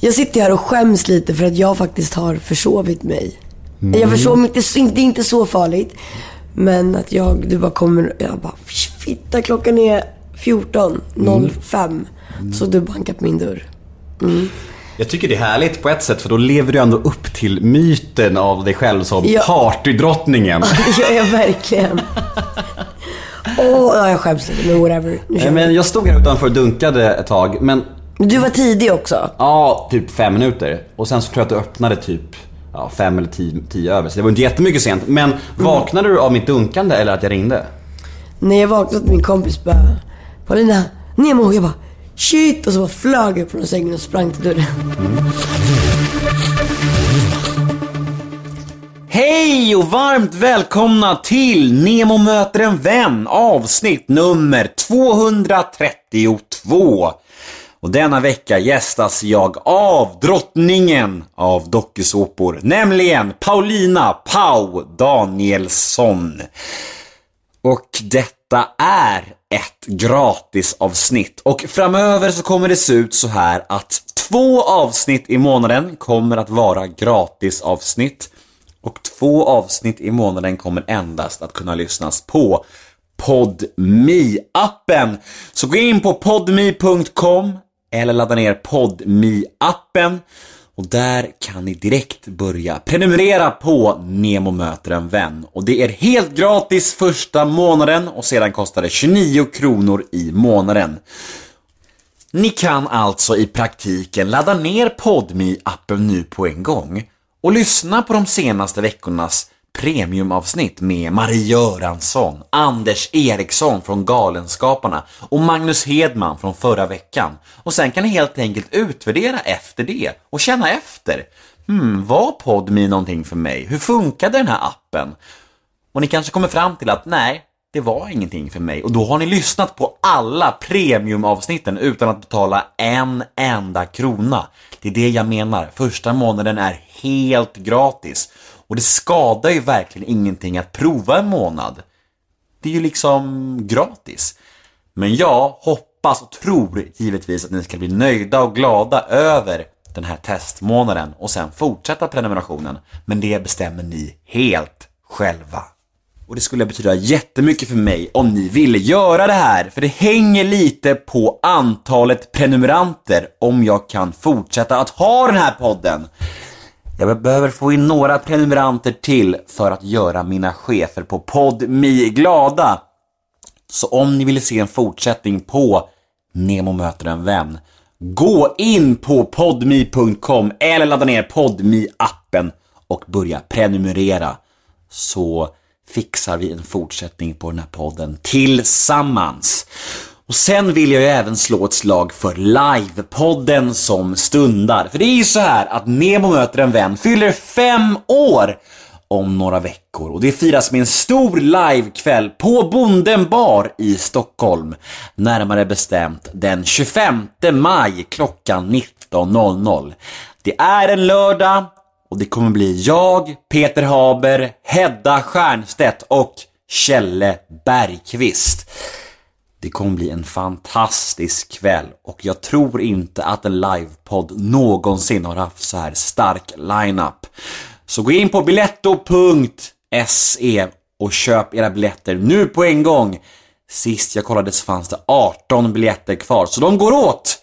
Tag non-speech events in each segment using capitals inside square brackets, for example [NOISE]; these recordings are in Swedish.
Jag sitter här och skäms lite för att jag faktiskt har försovit mig. Jag försov mig inte, så- det är inte så farligt. Men att jag, du bara kommer, jag bara fitta klockan är 14.05. Så du bankar på min dörr. Jag tycker det är härligt på ett sätt för då lever du ändå upp till myten av dig själv som Ja. partydrottningen. Det gör jag verkligen. [LAUGHS] Åh, ja, jag skäms lite, men whatever. Men jag stod här utanför och dunkade ett tag, men Du var tidig också. ja, typ fem minuter. Och sen så tror jag att du öppnade typ ja, fem eller tio, tio över, så det var inte jättemycket sent. Men vaknade du av mitt dunkande eller att jag ringde? När jag vaknade min kompis bara Paulina, Nemo. Jag bara shit. Och så bara flög jag upp från sängen och sprang till dörren. Hej och varmt välkomna till Nemo möter en vän avsnitt nummer 232. Och denna vecka gästas jag av drottningen av dokusåpor, nämligen Paulina Pau Danielsson. Och detta är ett gratisavsnitt. Och framöver så kommer det se ut så här att två avsnitt i månaden kommer att vara gratisavsnitt. Och två avsnitt i månaden kommer endast att kunna lyssnas på podme appen Så gå in på podme.com eller ladda ner podme appen och där kan ni direkt börja prenumerera på Nemo möter en vän. Och det är helt gratis första månaden och sedan kostar det 29 kronor i månaden. Ni kan alltså i praktiken ladda ner podme appen nu på en gång och lyssna på de senaste veckornas premiumavsnitt med Marie Göransson, Anders Eriksson från Galenskaparna och Magnus Hedman från förra veckan. Och sen kan ni helt enkelt utvärdera efter det och känna efter. Hmm, var Podme någonting för mig? Hur funkade den här appen? Och ni kanske kommer fram till att nej, det var ingenting för mig. Och då har ni lyssnat på alla premiumavsnitten utan att betala en enda krona. Det är det jag menar. Första månaden är helt gratis. Och det skadar ju verkligen ingenting att prova en månad. Det är ju liksom gratis. Men jag hoppas och tror givetvis att ni ska bli nöjda och glada över den här testmånaden och sen fortsätta prenumerationen. Men det bestämmer ni helt själva. Och det skulle betyda jättemycket för mig om ni ville göra det här, för det hänger lite på antalet prenumeranter om jag kan fortsätta att ha den här podden. Jag behöver få in några prenumeranter till för att göra mina chefer på PodMe glada. Så om ni vill se en fortsättning på Nemo möter en vän, gå in på podme.com eller ladda ner podme appen och börja prenumerera. Så fixar vi en fortsättning på den här podden tillsammans. Och sen vill jag ju även slå ett slag för livepodden som stundar. För det är ju så här att Nemo möter en vän fyller fem år om några veckor och det firas med en stor livekväll på Bonden bar i Stockholm. Närmare bestämt den 25 maj klockan 19.00. Det är en lördag och det kommer bli jag, Peter Haber, Hedda Stiernstedt och Kjelle Bergqvist. Det kommer bli en fantastisk kväll och jag tror inte att en livepodd någonsin har haft så här stark lineup. Så gå in på biletto.se och köp era biljetter nu på en gång. Sist jag kollade så fanns det 18 biljetter kvar, så de går åt!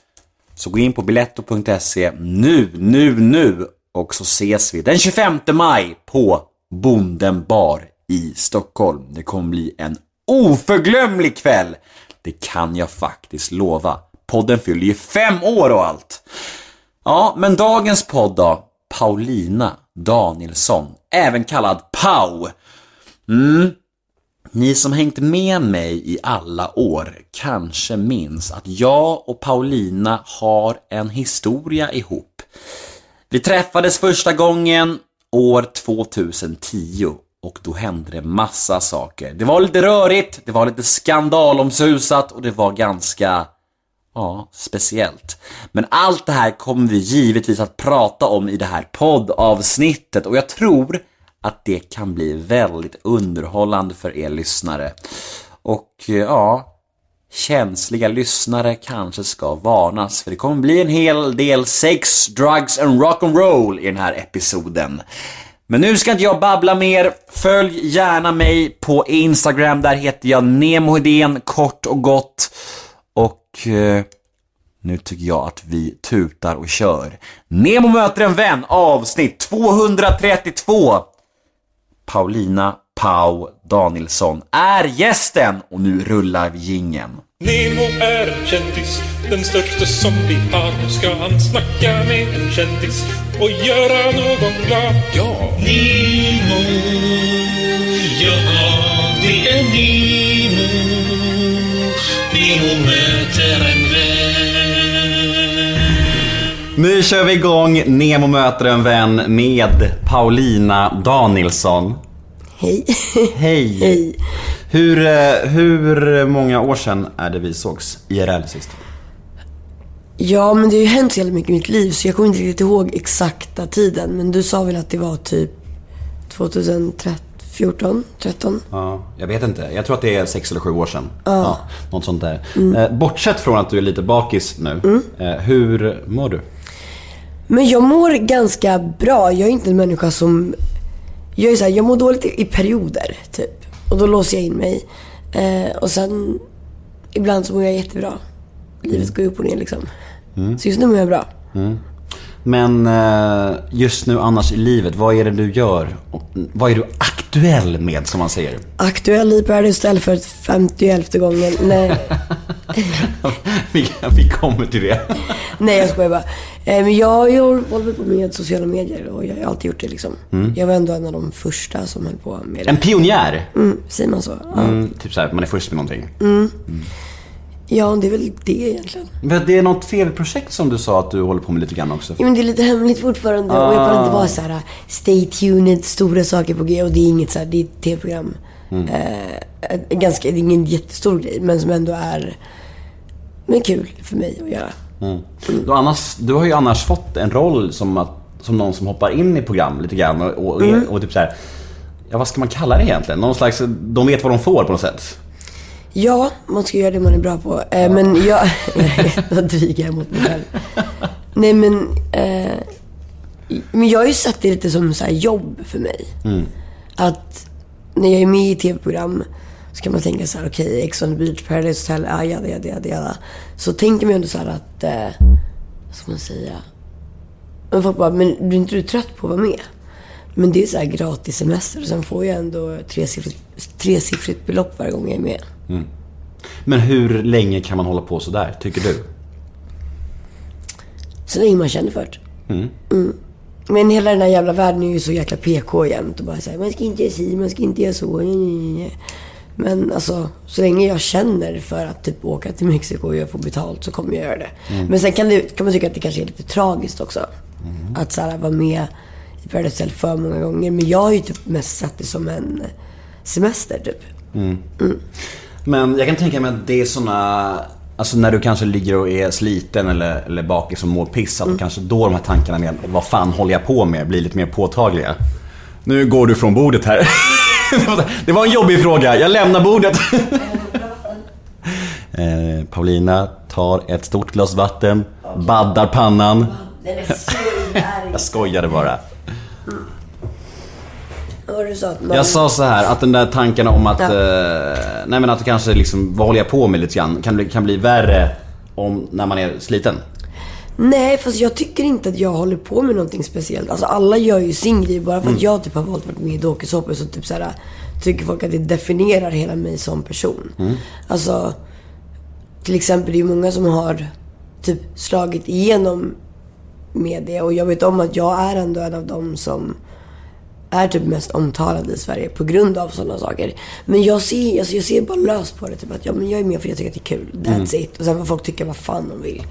Så gå in på biletto.se nu, nu, nu och så ses vi den 25 maj på Bonden bar i Stockholm. Det kommer bli en oförglömlig kväll. Det kan jag faktiskt lova. Podden fyller ju fem år och allt. Ja, men dagens podd då? Paulina Danielsson, även kallad Pau. Mm. Ni som hängt med mig i alla år kanske minns att jag och Paulina har en historia ihop. Vi träffades första gången år 2010 och då hände det massa saker. Det var lite rörigt, det var lite skandalomsusat och det var ganska, ja, speciellt. Men allt det här kommer vi givetvis att prata om i det här poddavsnittet och jag tror att det kan bli väldigt underhållande för er lyssnare. Och eh, ja, känsliga lyssnare kanske ska varnas för det kommer bli en hel del sex, drugs and rock'n'roll i den här episoden. Men nu ska inte jag babbla mer. Följ gärna mig på Instagram. Där heter jag Nemohedén kort och gott. Och eh, nu tycker jag att vi tutar och kör. Nemo möter en vän avsnitt 232. Paulina Pau Danielsson är gästen och nu rullar vi jingeln. Nemo är en kändis, den största som vi har. Nu ska han snacka med en kändis och göra någon glad. Ja! Nemo, ja det är Nemo. Nemo möter en vän. Nu kör vi igång Nemo möter en vän med Paulina Danielsson. Hej. Hej! Hej. Hur, eh, hur många år sedan är det vi sågs IRL sist? Ja, men det har ju hänt så jävla mycket i mitt liv så jag kommer inte riktigt ihåg exakta tiden. Men du sa väl att det var typ 2014, 13? Ja, jag vet inte. Jag tror att det är sex eller sju år sedan. Ja. något sånt där. Eh, bortsett från att du är lite bakis nu, eh, hur mår du? Men jag mår ganska bra. Jag är inte en människa som... Jag är så här, jag mår dåligt i perioder, typ. Och då låser jag in mig. Eh, och sen... Ibland så mår jag jättebra. Livet går upp och ner liksom. Så just nu mår jag bra. Men eh, just nu annars i livet, vad är det du gör? Vad är du aktuell med som man säger? Aktuell i Paradise Hotel för 50 gången. Nej, [LAUGHS] vi, vi kommer till det. nej jag skojar bara. Eh, men jag, jag håller på med sociala medier och jag har alltid gjort det liksom. Jag var ändå en av de första som höll på med det. En pionjär. Mm, säger man så? Ja. Mm, typ såhär, man är först med någonting. ja, det är väl det egentligen. Men Det är något tv-projekt som du sa att du håller på med lite grann också. Ja, men det är lite hemligt fortfarande och jag kan inte vara så här: stay tuned, stora saker på G och det är inget så här, det är ett tv-program. Eh, ett- ganska, det är ingen jättestor grej men som ändå är, men kul för mig att göra. Mm. Du, annars, du har ju annars fått en roll som, att, som någon som hoppar in i program lite grann och, och, och typ så här. Ja, vad ska man kalla det egentligen? Någon slags, de vet vad de får på något sätt. Ja, man ska göra det man är bra på. Eh, men jag... [LAUGHS] [LAUGHS] Då dryger jag mot mig själv. Nej men... Eh, men jag har ju sett det lite som så här jobb för mig. Att när jag är med i tv-program så kan man tänka så här: okej, Ex on the beach, Paradise Hotel, ah, jada, jada, jada, jada. Så tänker man ju ändå så här att... Eh, vad ska man säga? Men folk bara, men blir inte du trött på att vara med? Men det är så här gratis semester och sen får jag ändå tresiffrigt, tresiffrigt belopp varje gång jag är med. Men hur länge kan man hålla på sådär, tycker du? Så länge man känner för det. Mm. Men hela den här jävla världen är ju så jäkla PK jämt och bara säger man ska inte göra si, man ska inte göra så. Men alltså, så länge jag känner för att typ åka till Mexiko och jag får betalt så kommer jag göra det. Men sen kan, det, kan man tycka att det kanske är lite tragiskt också. Att så här, vara med i Paradise Hotel för många gånger. Men jag har ju typ mest sett det som en semester typ. Men jag kan tänka mig att det är såna Alltså när du kanske ligger och är sliten eller, eller bakis och mår piss, att kanske då de här tankarna med vad fan håller jag på med blir lite mer påtagliga. Nu går du från bordet här. [LAUGHS] [LAUGHS] Det var en jobbig fråga, jag lämnar bordet. [LAUGHS] eh, Paulina tar ett stort glas vatten, baddar pannan. [LAUGHS] Jag skojade bara. Du Jag sa så här att den där tanken om att, eh, nej men att kanske liksom, vad håller jag på med lite grann, kan bli, kan bli värre om, när man är sliten. Nej, fast jag tycker inte att jag håller på med någonting speciellt. Alltså alla gör ju sin grej. Bara för att jag typ har valt att vara med i dokusåpor så typ såhär, tycker folk att det definierar hela mig som person. Alltså, till exempel det är ju många som har typ slagit igenom med det. Och jag vet om att jag är ändå en av dem som är typ mest omtalade i Sverige på grund av sådana saker. Men jag ser, alltså jag ser bara löst på det. Typ att ja, men jag är med för att jag tycker att det är kul. That's it. Och sen får folk tycka vad fan de vill.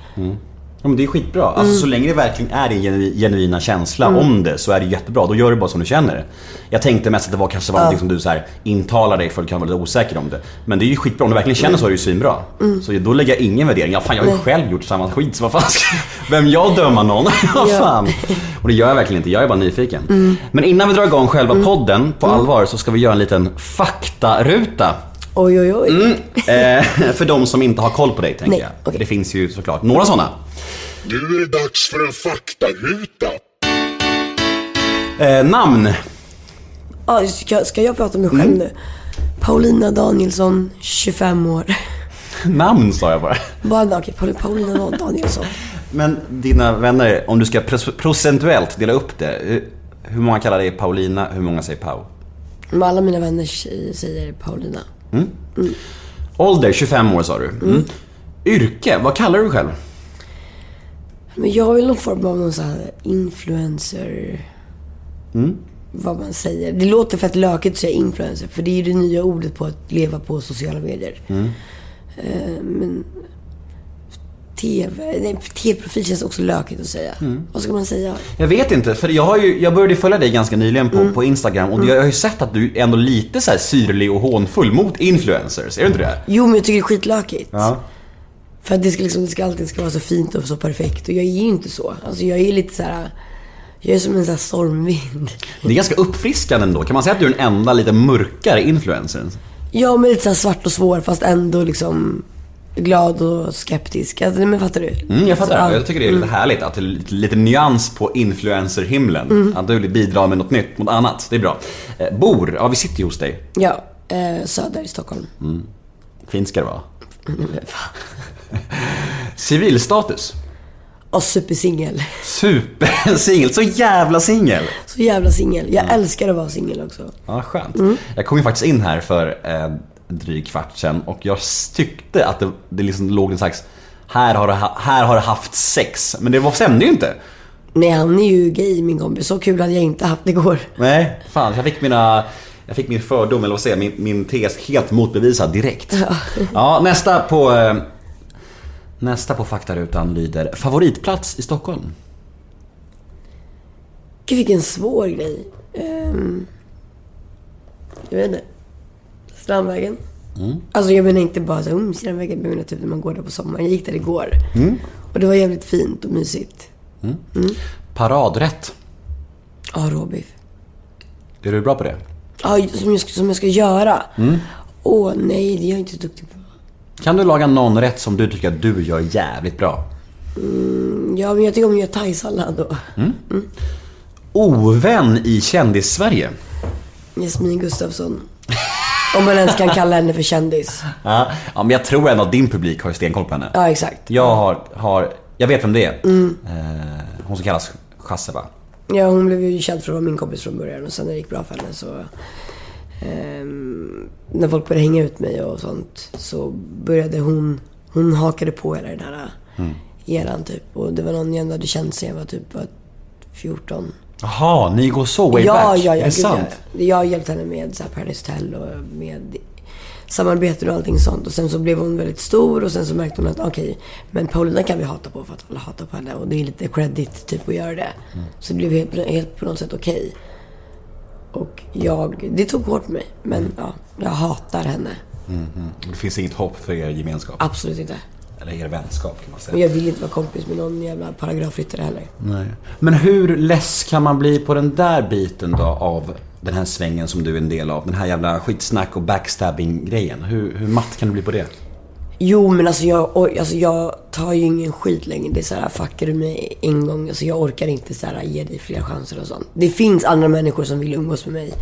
Ja, men det är skitbra. Alltså så länge det verkligen är din genu- genuina känsla om det så är det jättebra. Då gör du bara som du känner. Jag tänkte mest att det var kanske var någonting som du så här intalar dig för att du kan vara lite osäker om det. Men det är ju skitbra. Om du verkligen känner så är det ju svinbra. Så då lägger jag ingen värdering. Ja, fan jag har ju själv gjort samma skit så vad fan ska Vem jag döma någon? [LAUGHS] vad Ja. fan. Och det gör jag verkligen inte. Jag är bara nyfiken. Men innan vi drar igång själva podden på allvar så ska vi göra en liten faktaruta. Oj, oj, oj. Eh, [LAUGHS] för de som inte har koll på dig tänker Nej, jag. okej. Det finns ju såklart några sådana. Nu är det dags för en faktaruta. Eh, namn. Ja, ska, ska jag prata om mig själv nu? Paulina Danielsson, 25 år. [LAUGHS] Namn sa jag bara. Bara, okej, Paul- Paulina Danielsson. Men dina vänner, om du ska procentuellt dela upp det. eh, Hur många kallar dig Paulina, hur många säger Pau? Men alla mina vänner säger Paulina. Ålder, 25 år sa du. Mm. Yrke, vad kallar du dig själv? Men jag vill någon form av någon sån här influencer... Mm. Vad man säger. Det låter fett lökigt att säga influencer, för det är ju det nya ordet på att leva på sociala medier. Mm. Eh, men... TV... Nej, TV-profil känns också lökigt att säga. Mm. Vad ska man säga? Jag vet inte, för jag, har ju, jag började följa dig ganska nyligen på, på Instagram och jag har ju sett att du är ändå lite så här syrlig och hånfull mot influencers. Är du inte det? Jo, men jag tycker det är skitlökigt. Ja. För att det ska, liksom, det ska alltid ska vara så fint och så perfekt. Och jag är ju inte så. Alltså jag är lite så här. Jag är som en sån här stormvind. Det är ganska uppfriskande ändå. Kan man säga att du är den enda lite mörkare influencern? Ja, men lite så svart och svår fast ändå liksom glad och skeptisk. Alltså, men fattar du? Mm, jag fattar. Så, ja. Jag tycker det är lite härligt att det är lite, lite nyans på influencerhimlen. Att du vill bidra med något nytt mot annat. Det är bra. Eh, bor, ja vi sitter ju hos dig. Ja, eh, söder i Stockholm. Fint ska det vara. [LAUGHS] Civilstatus. Och supersingel. Supersingel, så jävla singel. Så jävla singel. Jag älskar att vara singel också. Ja, skönt. Jag kom ju faktiskt in här för eh, en dryg kvart sedan och jag tyckte att det, det liksom låg en slags här har, ha, här har du haft sex. Men det var, stämde ju inte. Nej, han är ju gay min kompis. Så kul hade jag inte haft igår. Nej, fan. Jag fick mina... Jag fick min fördom, eller vad säger min, min tes helt motbevisad direkt. Ja, nästa på... eh, Nästa på faktarutan lyder Favoritplats i Stockholm? Gud vilken svår grej. Um, jag vet inte. Strandvägen. Alltså jag menar inte bara så um, Strandvägen. Jag menar typ när man går där på sommaren. Jag gick där igår. Och det var jävligt fint och mysigt. Paradrätt? Ja, råbiff. Är du bra på det? Ja, som jag, ska- som jag ska göra. Åh nej, det är jag inte så duktig på. Kan du laga någon rätt som du tycker att du gör jävligt bra? Ja, men jag tycker om att göra thaisallad då. Ovän i kändis-Sverige? Jasmin Gustafsson. Om man ens kan kalla henne för kändis. Ja, ja, men jag tror ändå att din publik har stenkoll på henne. Ja, exakt. Jag har, har, jag vet vem det är. Eh, hon som kallas Chasse va? Ja, hon blev ju känd för att vara min kompis från början och sen när det gick bra för henne så... ehm, när folk började hänga ut mig och sånt så började hon... Hon hakade på hela den här eran typ. Och det var någon jag ändå hade känt sen jag var typ var 14. Jaha, ni går så way ja, back? ja, ja, Är det sant? ja. Jag har hjälpt henne med så här Paradise Hotel och med samarbeten och allting sånt. Och sen så blev hon väldigt stor och sen så märkte hon att okej, men Paulina kan vi hata på för att alla hatar på henne. Och det är lite credit typ att göra det. Så det blev helt, helt på något sätt okej. Och jag, det tog hårt på mig. Men ja, jag hatar henne. Det finns inget hopp för er gemenskap? Absolut inte. Eller er vänskap kan man Och säga. jag vill inte vara kompis med någon jävla paragrafryttare heller. Nej. Men hur less kan man bli på den där biten då av den här svängen som du är en del av? Den här jävla skitsnack och backstabbing-grejen. Hur, hur matt kan du bli på det? Jo men alltså jag, or- alltså jag tar ju ingen skit längre. Det är såhär, fuckar du mig en gång, alltså jag orkar inte såhär ge dig fler chanser och sånt. Det finns andra människor som vill umgås med mig.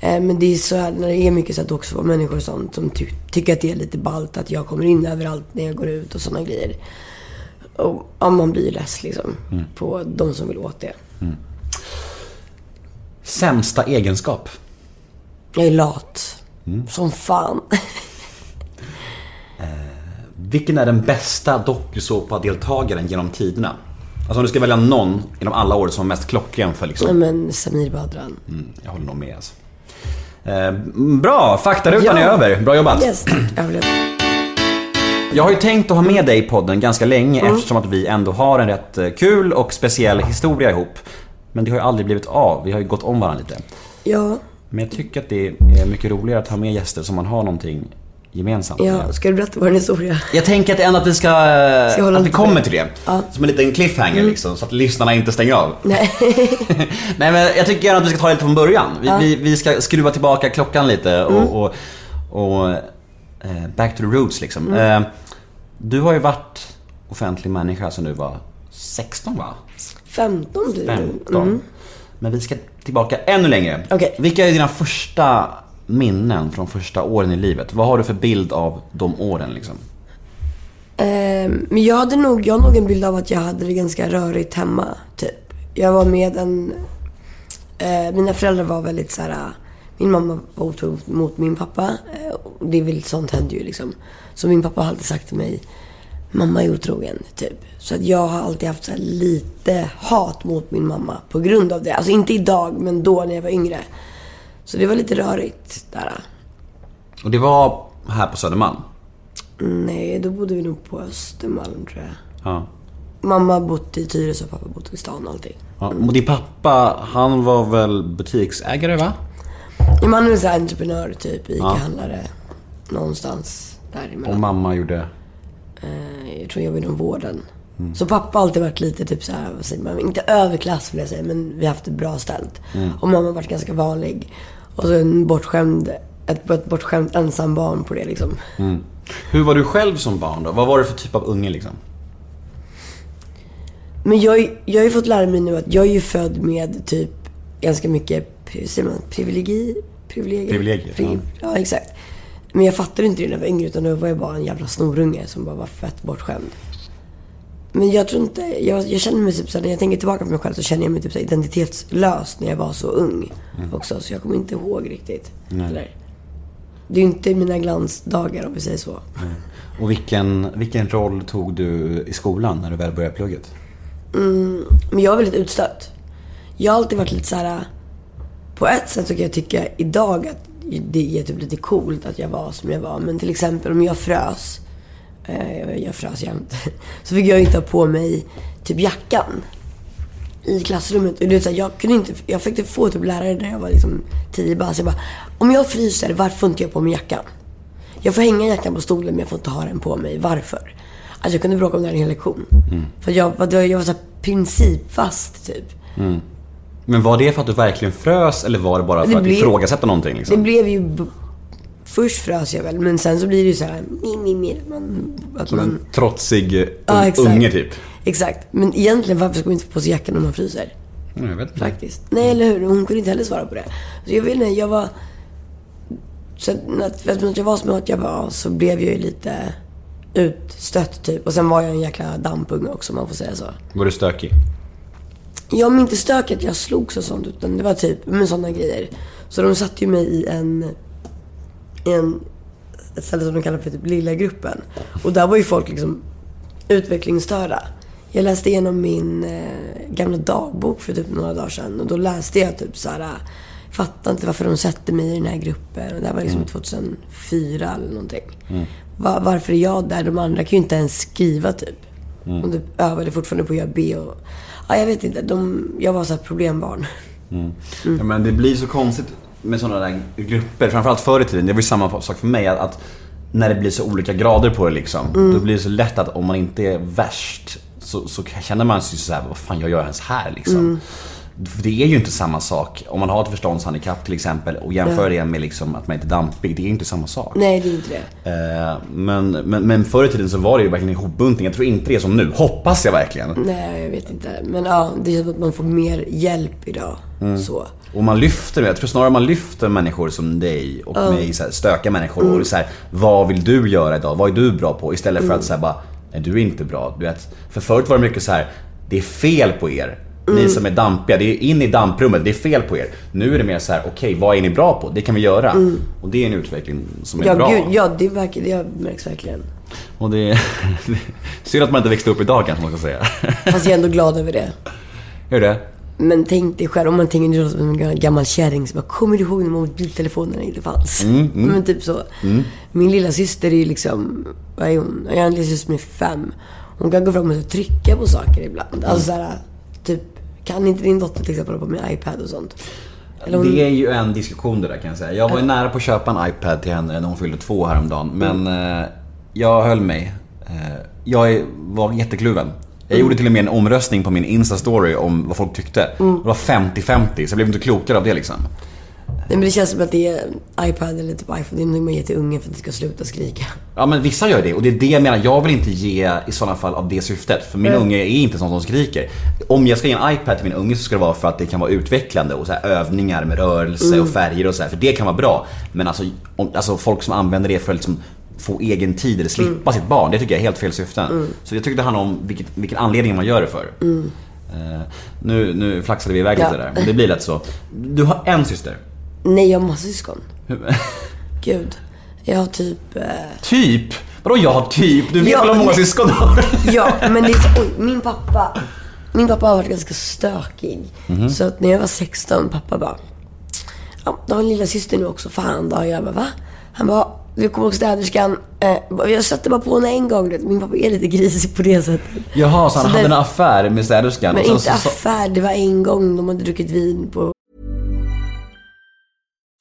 Eh, men det är så här, när det är mycket så att också vara människor och sånt som ty- tycker att det är lite ballt att jag kommer in överallt när jag går ut och sådana grejer. Och ja, man blir less liksom på de som vill åt det. Sämsta egenskap? Jag är lat. Som fan. [LAUGHS] Vilken är den bästa dokusåpadeltagaren genom tiderna? Alltså om du ska välja någon inom alla år som är mest klockren för liksom... men Samir Badran. Mm, jag håller nog med alltså. Eh, bra, faktarutan Ja. är över. Bra jobbat. Yes. Jag har ju tänkt att ha med dig i podden ganska länge eftersom att vi ändå har en rätt eh, kul och speciell historia ihop. Men det har ju aldrig blivit av. Vi har ju gått om varandra lite. Ja, Men jag tycker att det är mycket roligare att ha med gäster som man har någonting gemensamt ja. Ska du berätta vår historia? Jag tänker att ändå att vi ska, Ska att vi kommer till det. Ja. Som en liten cliffhanger liksom, så att lyssnarna inte stänger av. Nej. [LAUGHS] Nej men jag tycker gärna att vi ska ta det lite från början. Vi, Ja. vi, vi ska skruva tillbaka klockan lite och, och, och eh, back to the roots liksom. Eh, du har ju varit offentlig människa sedan du var 16 va? 15 blir det. 15. Men vi ska tillbaka ännu längre. Okej. Vilka är dina första minnen från första åren i livet? Vad har du för bild av de åren liksom? Eh, men jag hade nog, jag har nog en bild av att jag hade det ganska rörigt hemma, typ. Jag var med en... Eh, mina föräldrar var väldigt så här. Min mamma var otrogen mot min pappa. Eh, det är väl sånt händer ju liksom. Så min pappa har alltid sagt till mig, mamma är otrogen, typ. Så att jag har alltid haft lite hat mot min mamma på grund av det. Alltså inte idag, men då när jag var yngre. Så det var lite rörigt där. Och det var här på Södermalm? Nej, då bodde vi nog på Östermalm tror jag. Ja. Mamma har bott i Tyresö och pappa bott i stan och allting. ja. Och din pappa, han var väl butiksägare va? Ja, han är en entreprenör typ, ICA-handlare. Någonstans Och däremellan. mamma gjorde? Eh, jag tror jag var inom vården. Så pappa har alltid varit lite typ så här, vad säger man, inte överklass vill jag säga, men vi har haft det bra ställt. Och mamma har varit ganska vanlig. Och så en bortskämd, ett, ett bortskämt ensam barn på det liksom. Hur var du själv som barn då? Vad var du för typ av unge liksom? Men jag, jag har ju fått lära mig nu att jag är ju född med typ ganska mycket, hur säger man, privilegi? Privilegier? Privilegier, Pri- ja. exakt. Men jag fattade inte det när jag var yngre utan då var jag bara en jävla snorunge som bara var fett bortskämd. Men jag tror inte, jag, jag känner mig typ såhär, när jag tänker tillbaka på mig själv så känner jag mig typ så här identitetslös när jag var så ung också. Så jag kommer inte ihåg riktigt. Eller, det är ju inte mina glansdagar om vi säger så. Och vilken, vilken roll tog du i skolan när du väl började plugget? Men jag är väldigt utstött. Jag har alltid varit lite så här. På ett sätt så kan jag tycka idag att det är typ lite coolt att jag var som jag var. Men till exempel om jag frös. Eh, jag frös jämt. [LAUGHS] Så fick jag inte ha på mig typ jackan. I klassrummet. Och det är så här, jag kunde inte, jag fick typ få typ lärare när jag var liksom tio bara. Så jag bara, om jag fryser, varför får inte jag på mig jackan? Jag får hänga jackan på stolen men jag får inte ha den på mig. Varför? Alltså jag kunde bråka om det här en hel lektion. För jag, var- jag var så här principfast typ. Men var det för att du verkligen frös eller var det bara för Det att blev- ifrågasätta någonting Det liksom? blev ju... Först frös jag väl, men sen så blir det ju så här... Mi, mi, mi, man, att Som man, en trotsig Ja, exakt. unge typ? Exakt. Men egentligen, varför ska man inte få på sig jackan om man fryser? Ja, Jag vet inte. Faktiskt. Nej, eller hur? Hon kunde inte heller svara på det. Så jag vet inte, jag var... Så att, eftersom att jag var som att jag var så blev jag ju lite utstött typ. Och sen var jag en jäkla dampunge också om man får säga så. Var du stökig? Jag men inte stökigt jag slogs och sånt utan det var typ med sådana grejer. Så de satte ju mig i en, i en ett ställe som de kallar för typ lilla gruppen. Och där var ju folk liksom utvecklingsstörda. Jag läste igenom min eh, gamla dagbok för typ några dagar sedan och då läste jag typ så här. eh, Fattar inte varför de sätter mig i den här gruppen. Och det här var liksom 2004 eller någonting. Va- varför är jag där? De andra kan ju inte ens skriva typ. Och typ övade fortfarande på att göra B och... Ja, jag vet inte. De, jag var så här problembarn. Ja, men det blir så konstigt med sådana där grupper, framförallt förr i tiden. Det var ju samma sak för mig. Att, att när det blir så olika grader på det liksom. Då blir det så lätt att om man inte är värst så, så känner man sig så här, vad fan jag gör ens här liksom. Det är ju inte samma sak. Om man har ett förståndshandikapp till exempel och jämför det med liksom att man inte är dampig. Det är ju inte samma sak. Nej, det är inte det. Eh, Men, men, men förr i tiden så var det ju verkligen ihopbuntning. Jag tror inte det är som nu. Hoppas jag verkligen. Nej, jag vet inte. Men ja, det är som att man får mer hjälp idag. Så. Och man lyfter, jag tror snarare man lyfter människor som dig och mig, så här, stökiga människor. Och så här, vad vill du göra idag? Vad är du bra på? Istället för att säga bara, nej du är inte bra. Du vet, för förut var det mycket så här, det är fel på er. Ni som är dampiga, det är in i damprummet, det är fel på er. Nu är det mer så här, okej vad är ni bra på? Det kan vi göra. Och det är en utveckling som är Ja, bra. gud, ja, det, verkar, det märks verkligen. Och det [LAUGHS] synd att man inte växte upp idag kanske man ska säga. [LAUGHS] Fast jag är ändå glad över det. Hur det? Men tänk dig själv, om man tänker som en gammal kärring som bara, kommer du ihåg när mobiltelefonerna inte fanns? [LAUGHS] Men typ så. Min lilla syster är ju liksom, vad är hon? Jag har en lilla syster som är fem. Hon kan gå fram och trycka på saker ibland. Alltså såhär, typ, kan inte din dotter till exempel hålla på med iPad och sånt? Hon, Det är ju en diskussion det där kan jag säga. Jag var ju nära på att köpa en iPad till henne när hon fyllde två häromdagen. Men eh, jag höll mig. Eh, jag var jättekluven. Jag gjorde till och med en omröstning på min Insta-story om vad folk tyckte. Det var 50-50 så jag blev inte klokare av det liksom. Nej men det känns som att det är iPad eller typ iPhone. Det är någonting man ger till ungen för att det ska sluta skrika. Ja men vissa gör det och det är det jag menar. Jag vill inte ge i sådana fall av det syftet. För min unge är inte sån som skriker. Om jag ska ge en iPad till min unge så ska det vara för att det kan vara utvecklande och så här övningar med rörelse och färger och så här, För det kan vara bra. Men alltså, om, alltså folk som använder det för att liksom få egen tid eller slippa sitt barn. Det tycker jag är helt fel syften. Så jag tycker det handlar om vilket, vilken anledning man gör det för. Eh, nu, nu flaxade vi iväg Ja. lite där, men det blir lätt så. Du har en syster. Nej, jag har massa syskon. [LAUGHS] Gud. Jag har typ... Eh... Typ? Vadå jag har typ? Du vet Ja, väl hur många syskon du har? [LAUGHS] Ja, men det är så, oj, min pappa. Min pappa har varit ganska stökig. Mhm. Så att när jag var 16, pappa bara. Ja, du har en lilla syster nu också. Fan då. Jag bara, va? Han bara, du kommer ihåg städerskan? Eh, jag satte bara på henne en gång. Min pappa är lite grisig på det sättet. Jaha, så han Så hade det- en affär med städerskan? Men inte så- affär. Det var en gång de hade druckit vin på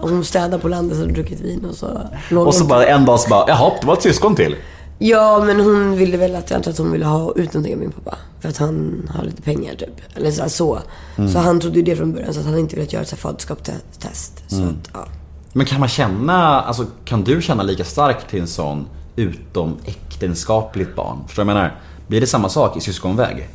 Hon städade på landet och druckit vin och så Och så bara en dag så bara, jaha, det var ett syskon till. Ja, men hon ville väl att, jag antar att hon ville ha ut någonting av min pappa. För att han har lite pengar typ. Eller så. Så, Mm. så han trodde ju det från början. Så att han inte ville göra ett faderskapstest. Så Mm. att, ja. Men kan man känna, alltså kan du känna lika starkt till en sån utom äktenskapligt barn? Förstår du vad jag menar? Blir det samma sak i syskonväg?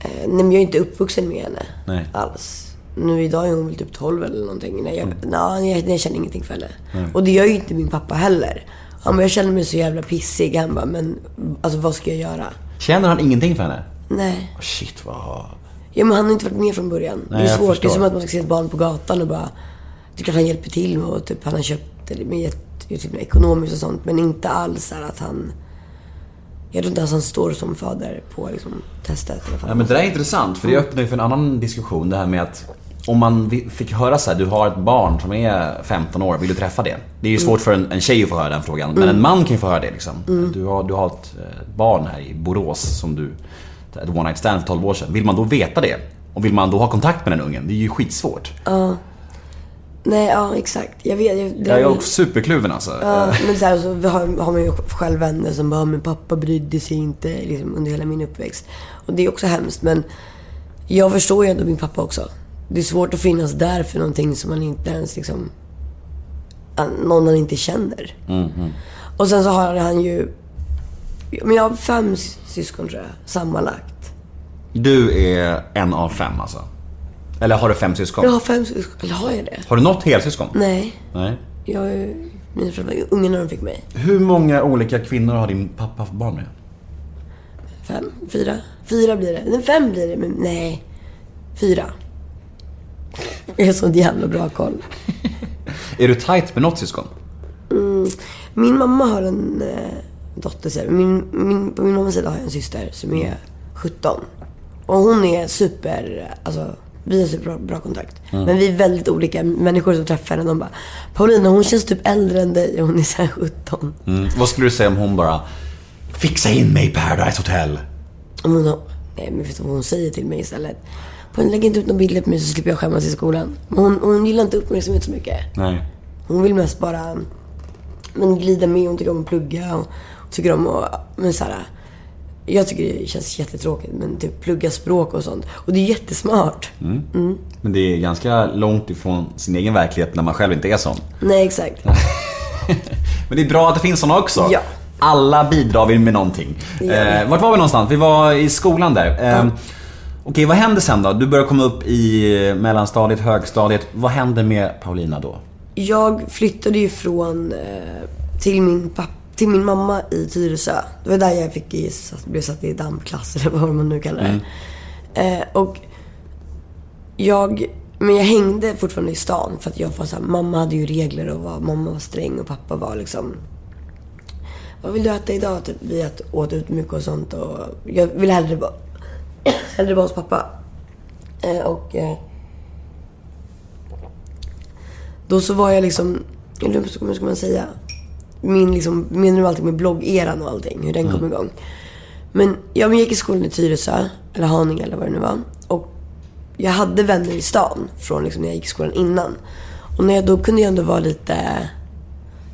Eh, Nej, men jag är inte uppvuxen med henne. Nej. Alls. Nu idag är hon väl typ 12 eller någonting. Nej, jag, nej, jag, jag känner ingenting för henne. Och det gör ju inte min pappa heller. Han bara, jag känner mig så jävla pissig. Han bara, men alltså vad ska jag göra? Känner han ingenting för henne? Nej. Oh, shit vad... Ja, men han har inte varit med från början. Nej, det är svårt. Det är som att man ska se ett barn på gatan och bara... Det är klart han hjälper till med och typ han har köpt eller med typ ekonomiskt och sånt. Men inte alls så att han... Jag tror inte ens han står som fader på liksom, testet i alla fall. Ja, men det där är intressant för det öppnar ju för en annan diskussion. Det här med att om man fick höra så här, du har ett barn som är 15 år, vill du träffa det? Det är ju svårt för en, en tjej att få höra den frågan, men en man kan ju få höra det liksom. Du, har, du har ett eh, barn här i Borås som du, ett one night stand för 12 år sedan. Vill man då veta det? Och vill man då ha kontakt med den ungen? Det är ju skitsvårt. Nej, ja exakt. Jag vet. Jag, det Jag är också superkluven alltså. Ja, men så, här, så har, har man ju själv vänner som bara, men pappa brydde sig inte liksom, under hela min uppväxt. Och det är också hemskt, men jag förstår ju ändå min pappa också. Det är svårt att finnas där för någonting som man inte ens liksom... Någon man inte känner. Och sen så har han ju... Men jag har fem sys- syskon tror jag, sammanlagt. Du är en av fem alltså? Eller har du fem syskon? Jag har fem syskon. Eller har jag det? Har du något helsyskon? Nej. Nej. Jag är... Mina föräldrar var unga när de fick mig. Hur många olika kvinnor har din pappa haft barn med? Fem? Fyra? Fyra blir det. Nej, fem blir det, men nej. Fyra. Jag har sån jävla bra koll. Är du tight med något syskon? Min mamma har en eh, dotter, min, min, på min mammas sida har jag en syster som är 17. Och hon är super, alltså vi har superbra bra kontakt. Men vi är väldigt olika människor som träffar henne. De bara, Paulina hon känns typ äldre än dig och hon är så här 17. Mm. Vad skulle du säga om hon bara Fixa in mig i Paradise Hotel. Och hon har, nej men vet du vad hon säger till mig istället? Hon lägger inte ut några bilder på mig så slipper jag skämmas i skolan. Men hon, hon gillar inte uppmärksamhet så mycket. Nej. Hon vill mest bara men, glida med. Hon tycker om att plugga och tycker om att... Men så här, jag tycker det känns jättetråkigt men typ plugga språk och sånt. Och det är jättesmart. Men det är ganska långt ifrån sin egen verklighet när man själv inte är sån. Nej, exakt. [LAUGHS] Men det är bra att det finns såna också. Ja. Alla bidrar vi med någonting. Vi. Eh, vart var vi någonstans? Vi var i skolan där. Eh, Okej, vad händer sen då? Du börjar komma upp i mellanstadiet, högstadiet. Vad händer med Paulina då? Jag flyttade ju från, eh, till min, papp, till min mamma i Tyresö. Det var där jag fick i, blev satt i dampklass [LAUGHS] eller vad man nu kallar det. Eh, och jag, men jag hängde fortfarande i stan för att jag var så här, mamma hade ju regler och var, mamma var sträng och pappa var liksom vad vill du äta idag? Typ, vi åt, ut mycket och sånt och jag ville hellre [COUGHS] vara, hellre vara hos pappa. Eh, och eh, då så var jag liksom, eller hur ska man säga? Min liksom, menar du allting med bloggeran och allting? Hur den kom igång. Men jag gick i skolan i Tyresö, eller Haninge eller vad det nu var. Och jag hade vänner i stan från liksom när jag gick i skolan innan. Och när jag, då kunde jag ändå vara lite...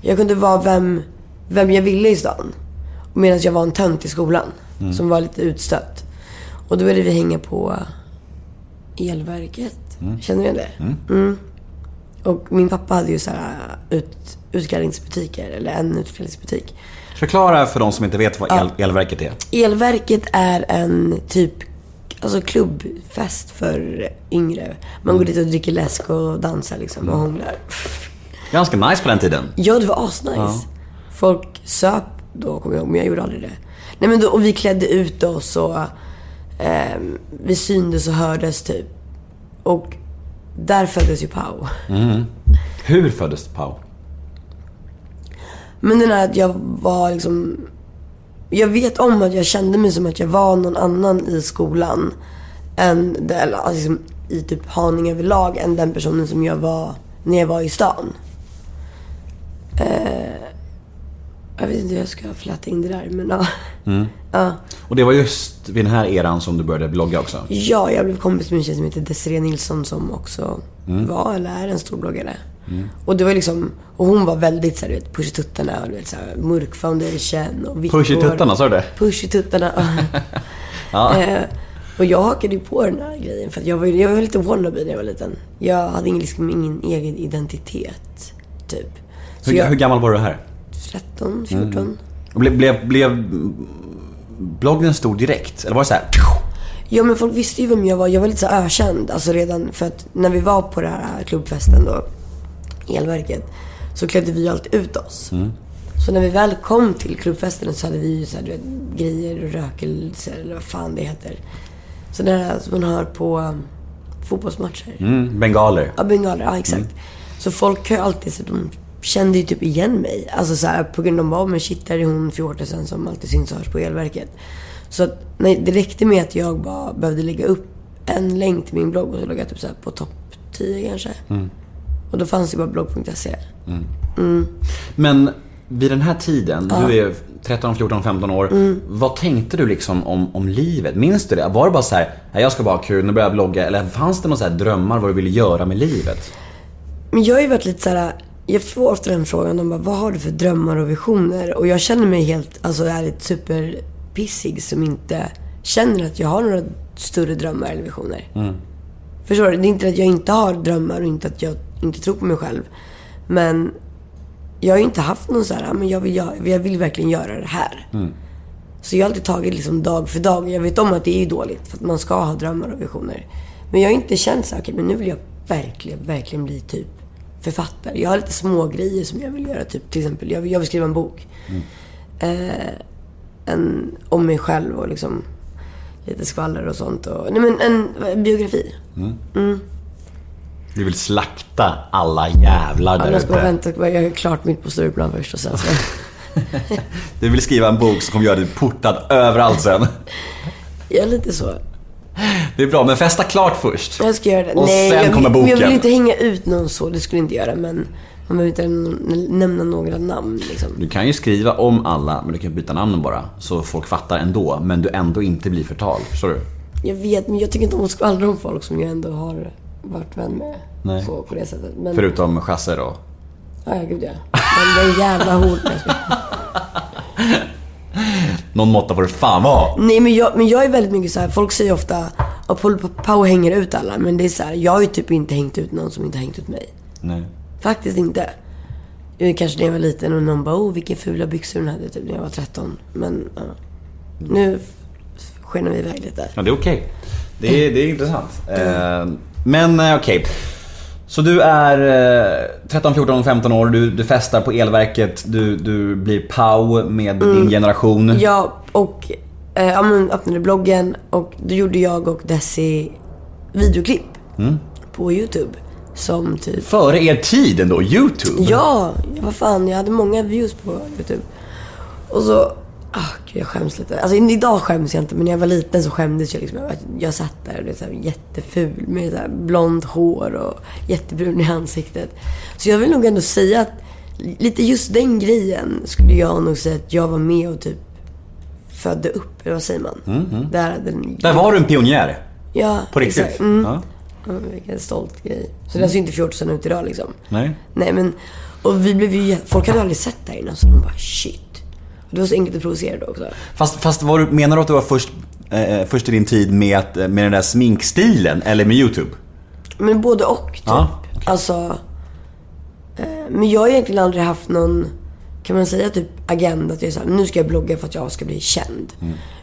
Jag kunde vara vem, vem jag ville i stan. Medan jag var en tönt i skolan. Som var lite utstött. Och då började vi hänga på elverket. Känner du igen det? Mm. Och min pappa hade ju så här ut, utklädningsbutiker, eller en utklädningsbutik. Förklara för de som inte vet vad el, elverket är. Elverket är en typ alltså klubbfest för yngre. Man går dit och dricker läsk och dansar liksom och hånglar. Ganska nice på den tiden. Ja, det var asnice. Folk söp då, kommer jag ihåg, men jag gjorde aldrig det. Nej, men då, och vi klädde ut oss och ehm, vi syndes och hördes typ. Och där föddes ju Pau. Hur föddes Pau? Men den här att jag var liksom... Jag vet om att jag kände mig som att jag var någon annan i skolan. Än, eller alltså liksom, i typ Haninge överlag, än den personen som jag var när jag var i stan. Eh, jag vet inte hur jag ska fläta in det där, men ja. ja. Och det var just vid den här eran som du började blogga också. Ja, jag blev kompis med en tjej som heter Desiree Nilsson som också var eller är en stor bloggare. Och det var liksom, och hon var väldigt såhär, du vet, push i tuttarna och du vet såhär, mörk foundation och vitt Push i tuttarna, sa du det? Push i tuttarna. [LAUGHS] Ja. eh, och jag hakade ju på den här grejen för att jag var, jag var lite wannabe när jag var liten. Jag hade liksom, ingen egen identitet, typ. Hur, jag, hur gammal var du här? 13, 14. Och Blev, blev, blev bloggen stor direkt? Eller var det så här? Ja men folk visste ju vem jag var. Jag var lite så ökänd. Alltså redan för att när vi var på den här klubbfesten då, elverket, så klädde vi alltid ut oss. Så när vi väl kom till klubbfesten så hade vi ju så här, du vet, grejer och rökelser eller vad fan det heter. Så det här som man har på um, fotbollsmatcher. Mm, bengaler. Ja, bengaler. Ja, exakt. Så folk har ju alltid, så de kände ju typ igen mig. Alltså så här, på grund av, av men shit, där är hon fjortisen som alltid syns och hörs på elverket. Så att, nej, det räckte med att jag bara behövde lägga upp en länk till min blogg och så låg jag typ så på topp 10 kanske. Och då fanns det bara blogg.se. Men vid den här tiden, du är 13, 14, 15 år. Mm. Vad tänkte du liksom om, om livet? Minns du det? Var det bara så här, "Nej, jag ska bara ha kul, nu börjar jag blogga. Eller fanns det några drömmar vad du ville göra med livet? Men jag har ju varit lite så här. Jag får ofta den frågan. De bara, vad har du för drömmar och visioner? Och jag känner mig helt, alltså ärligt superpissig som inte känner att jag har några större drömmar eller visioner. Förstår du? Det är inte att jag inte har drömmar och inte att jag inte tror på mig själv. Men jag har ju inte haft någon så här, "Ah, men jag vill, göra, jag vill verkligen göra det här. Så jag har alltid tagit liksom dag för dag. Jag vet om att det är dåligt för att man ska ha drömmar och visioner. Men jag har inte känt så här, okej men nu vill jag verkligen, verkligen bli typ författare. Jag har lite små grejer som jag vill göra. Typ, till exempel, jag vill, jag vill skriva en bok. Eh, en, om mig själv och liksom lite skvaller och sånt. Och, nej men en biografi. Du vill slakta alla jävlar där ute. vänta, jag gör klart mitt på Stureplan först och sen så. [LAUGHS] Du vill skriva en bok som kommer göra dig portad överallt sen. Jag är lite så. Det är bra, men festa klart först. Jag ska göra det. Och Nej, sen jag, kommer men jag vill boken. inte hänga ut någon så. Det skulle jag inte göra. Men man behöver inte nämna några namn liksom. Du kan ju skriva om alla, men du kan byta namnen bara. Så folk fattar ändå, men du ändå inte blir förtal. Förstår du? Jag vet, men jag tycker inte om att skvallra om folk som jag ändå har varit vän med. Nej. Så, på det sättet. Men, Förutom chasser då. Ja, gud ja. Den jävla hor. [LAUGHS] Någon måtta får det fan vara. Nej, men jag, men jag är väldigt mycket så här. Folk säger ofta att Paul Pau hänger ut alla. Men det är så här, jag har ju typ inte hängt ut någon som inte har hängt ut mig. Nej. Faktiskt inte. Eh, Kanske när jag var liten och någon bara, oh vilka fula byxor hon hade typ när jag var 13. Men ja. nu f- skenar vi iväg lite. Ja, det är okej. Det, är, det är intressant. Eh, men eh, okej. Så du är eh, 13, 14, 15 år, du, du festar på elverket, du, du blir POW med din generation. Ja, och eh, ja, men öppnade bloggen och då gjorde jag och Desi videoklipp på YouTube. Som typ... Före er tid ändå, YouTube. Ja, vad fan, jag hade många views på YouTube. Och så... Ah, gud, jag skäms lite. Alltså idag skäms jag inte, men när jag var liten så skämdes jag liksom. Jag, jag satt där och det är så här jätteful med så här blont hår och jättebrun i ansiktet. Så jag vill nog ändå säga att lite just den grejen skulle jag nog säga att jag var med och typ födde upp, eller vad säger man? Där, den, Där var du en pionjär. Ja, På riktigt. exakt. Mm. Ja. Ja, vilken stolt grej. Så den ser inte fjortisen ut idag liksom. Nej. Nej men, och vi blev ju, folk hade aldrig sett det här innan så de bara shit. Det var så enkelt att provocera då också. Fast, fast var du, menar du att du var först, eh, först i din tid med, att, med den där sminkstilen, eller med YouTube? Men både och typ. Ja, Alltså, eh, men jag har egentligen aldrig haft någon, kan man säga typ agenda att jag är så här, nu ska jag blogga för att jag ska bli känd.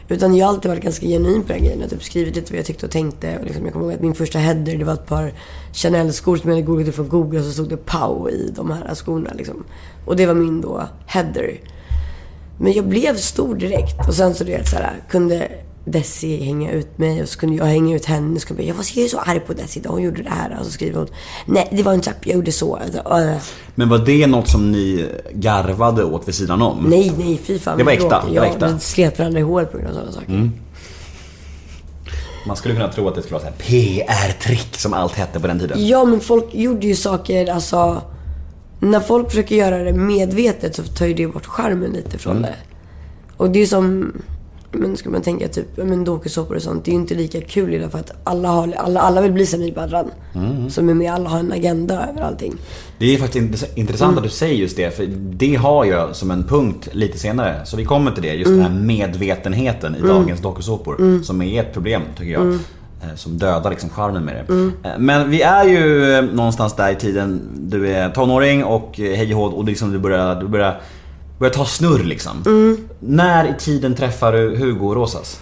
Utan jag har alltid varit ganska genuin på den grejen. Jag har typ skrivit lite vad jag tyckte och tänkte. Och liksom, jag kommer ihåg att min första header, det var ett par Chanel-skor som jag hade googlat från Google och så stod det Pow i de här skorna liksom. Och det var min då header. Men jag blev stor direkt. Och sen så du vet så här, kunde Desi hänga ut mig och så kunde jag hänga ut henne. Så jag, jag var jag är så arg på Desi idag, hon gjorde det här. Och så skriver hon, nej det var inte så, jag gjorde så. Alltså, äh. Men var det något som ni garvade åt vid sidan om? Nej, nej, fy fan. Det var äkta, det var Ja, äkta. vi slet varandra i håret på grund av sådana saker. Man skulle kunna tro att det skulle vara PR-trick som allt hette på den tiden. Ja, men folk gjorde ju saker, alltså... När folk försöker göra det medvetet så tar ju det bort charmen lite från det. Och det är som... Men ska man tänka typ, men dokusåpor och sånt. Det är ju inte lika kul idag för att alla, har, alla, alla vill bli Samir Badran. Som är med, alla har en agenda över allting. Det är faktiskt intress- intressant att du säger just det, för det har jag som en punkt lite senare. Så vi kommer till det, just den här medvetenheten i dagens dokusåpor. Som är ett problem, tycker jag. Eh, Som dödar liksom charmen med det. Eh, Men vi är ju eh, någonstans där i tiden, du är tonåring och hej och och liksom du börjar, du börjar, börjar ta snurr liksom. När i tiden träffar du Hugo Rosas?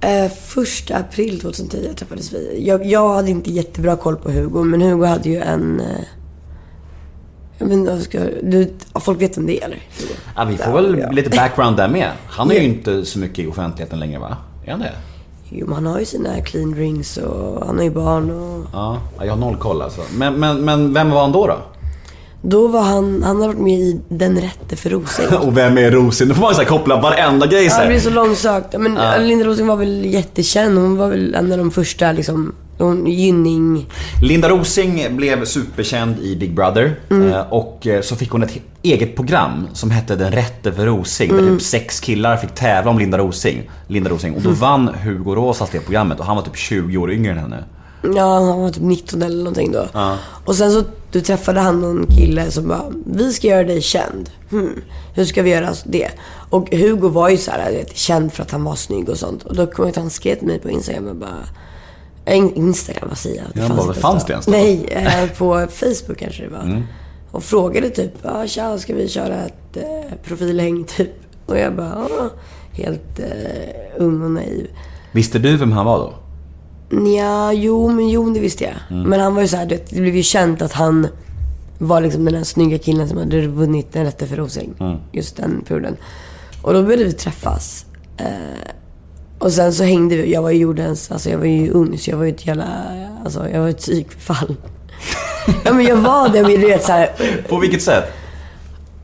Eh, första april 2010 träffades vi. Jag, jag hade inte jättebra koll på Hugo, men Hugo hade ju en... Eh, jag vad ska, du, folk vet vem det eller? Hugo? Ja, vi får väl Ja. lite background där med. Han är ju inte så mycket i offentligheten längre va? Är han det? Jo, men han har ju sina clean rings och han har ju barn och... Ja, jag har noll koll alltså. Men, men, men vem var han då då? Då var han, han har varit med i Den rätte för Rosing. [LAUGHS] Och vem är Rosin? Då får man så här koppla varenda grej så Ja, det blir här. så långsökt. Men Linda Rosing var väl jättekänd. Hon var väl en av de första liksom, hon, Gynning. Linda Rosing blev superkänd i Big Brother. Mm. eh, Och eh, så fick hon ett eget program som hette Den rätte för Rosing. Mm. Där typ sex killar fick tävla om Linda Rosing. Linda Rosing. Mm. Och då vann Hugo Rosas det programmet och han var typ 20 år yngre än henne. Ja, han var typ 19 eller någonting då. Och sen så du träffade han någon kille som bara, vi ska göra dig känd. Hmm. Hur ska vi göra det? Och Hugo var ju så här, vet, känd för att han var snygg och sånt. Och då kom han skrev till mig på Instagram och bara, Instagram, vad säger jag? Ja, bara, inte fanns det ens då? Nej, eh, på Facebook kanske det var. Och frågade typ, ja tja, ska vi köra ett eh, profilhäng [LAUGHS] typ? Och jag bara, ja, helt eh, ung och naiv. Visste du vem han var då? Ja, jo, men jo, det visste jag. Men han var ju såhär, det, det blev ju känt att han var liksom den där snygga killen som hade vunnit den rätte för Rosing. Just den perioden. Och då började vi träffas. Eh, och sen så hängde vi. Jag var ju jordens, alltså jag var ju ung så jag var ju ett jävla, alltså jag var ett psykfall. [LAUGHS] ja men jag var det, men du vet såhär. På vilket sätt?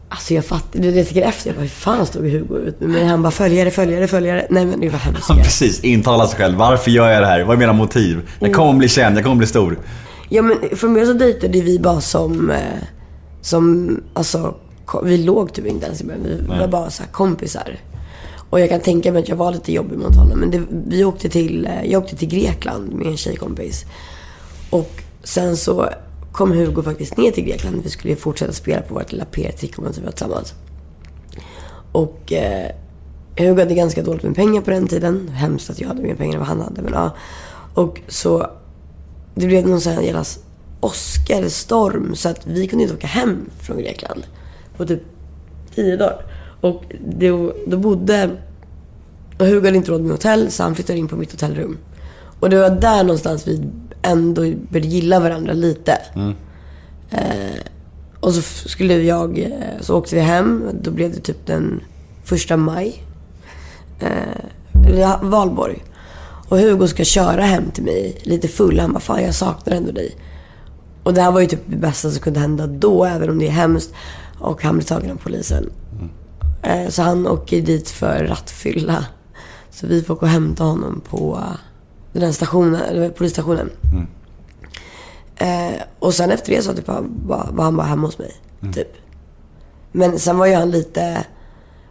Alltså jag fattar, jag tänker efter, jag bara hur fan stod Hugo ut mig? Han bara följare, följare, följare. Nej men det var hemskt. Ja, precis, intala sig själv. Varför gör jag det här? Vad är mina motiv? Jag kommer bli känd, jag kommer bli stor. Ja men från början så dejtade vi bara som, eh, som, alltså, vi låg typ inte ens i början. Vi var bara så här kompisar. Och jag kan tänka mig att jag var lite jobbig mot honom. Men det, vi åkte till, eh, jag åkte till Grekland med en tjejkompis. Och sen så kom Hugo faktiskt ner till Grekland. Vi skulle ju fortsätta spela på vårt lilla PR-trick om vi var tillsammans. Och eh, Hugo hade ganska dåligt med pengar på den tiden. Hemskt att jag hade mer pengar än vad han hade. Men, ja. Och så det blev någon sån här jävla Oscarstorm så att vi kunde inte åka hem från Grekland på typ tio dagar. Och då, då bodde... Och Hugo hade inte råd med hotell så han flyttade in på mitt hotellrum. Och det var där någonstans vi ändå började gilla varandra lite. Eh, och så skulle jag, eh, så åkte vi hem. Då blev det typ den första maj. Eh, valborg. Och Hugo ska köra hem till mig lite full. Han bara, fan jag saknar ändå dig. Och det här var ju typ det bästa som kunde hända då, även om det är hemskt. Och han blir tagen av polisen. Eh, Så han åker dit för rattfylla. Så vi får gå och hämta honom på den här stationen, eller polisstationen. Eh, och sen efter det så typ, var, han bara hemma hos mig. Typ. Men sen var ju han lite...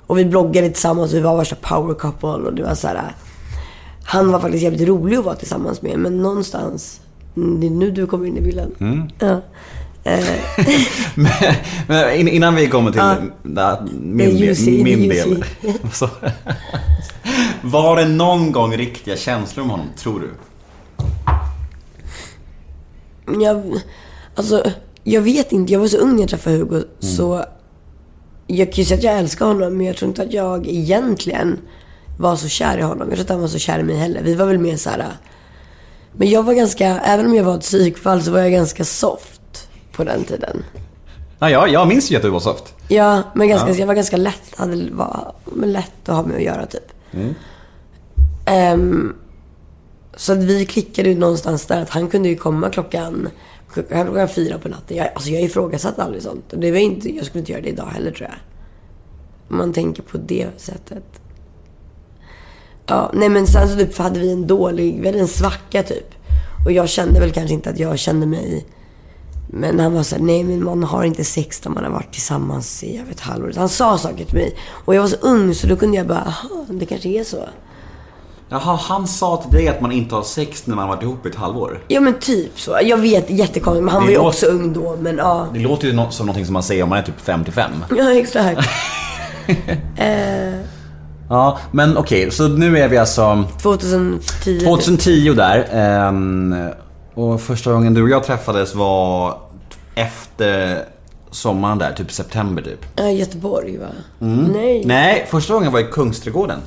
Och vi bloggade tillsammans vi var värsta power couple och det var så här. Han var faktiskt jävligt rolig att vara tillsammans med men någonstans... mm, Det är nu du kommer in i bilden. Ja. [LAUGHS] Men, men in- innan vi kommer till där, min, juicy, del, min del. Så, var det någon gång riktiga känslor om honom, tror du? Jag, alltså, jag vet inte. Jag var så ung när jag träffade Hugo. Mm. Så jag kan ju säga att jag älskar honom. Men jag tror inte att jag egentligen var så kär i honom. Jag tror inte att han var så kär i mig heller. Vi var väl mer så här. Men jag var ganska, även om jag var ett psykfall så var jag ganska soft på den tiden. Ja, jag, jag minns ju att du var soft. Ja, men ganska, jag var ganska lätt, hade, var, lätt att ha med att göra typ. Ehm, så att vi klickade ju någonstans där att han kunde ju komma klockan, klockan, fyra på natten. Jag, alltså jag ifrågasatte aldrig sånt. Det var inte, jag skulle inte göra det idag heller tror jag. Om man tänker på det sättet. Ja, nej men sen så typ hade vi en dålig, vi hade en svacka typ. Och jag kände väl kanske inte att jag kände mig men han var såhär, nej men man har inte sex när man har varit tillsammans i över ett halvår. Han sa saker till mig. Och jag var så ung så då kunde jag bara, aha, det kanske är så. Jaha, han sa till dig att man inte har sex när man har varit ihop i ett halvår. Ja men typ så. Jag vet, jättekonstigt. Men han Det var ju låter- också ung då. Men ja. Det låter ju som någonting som man säger om man är typ 55. Ja exakt. [LAUGHS] Ja, men okej, så nu är vi alltså 2010. 2010 där. ehm, och första gången du och jag träffades var efter sommaren där, typ september typ. Ja, Göteborg va? Nej. Nej, första gången var i Kungsträdgården.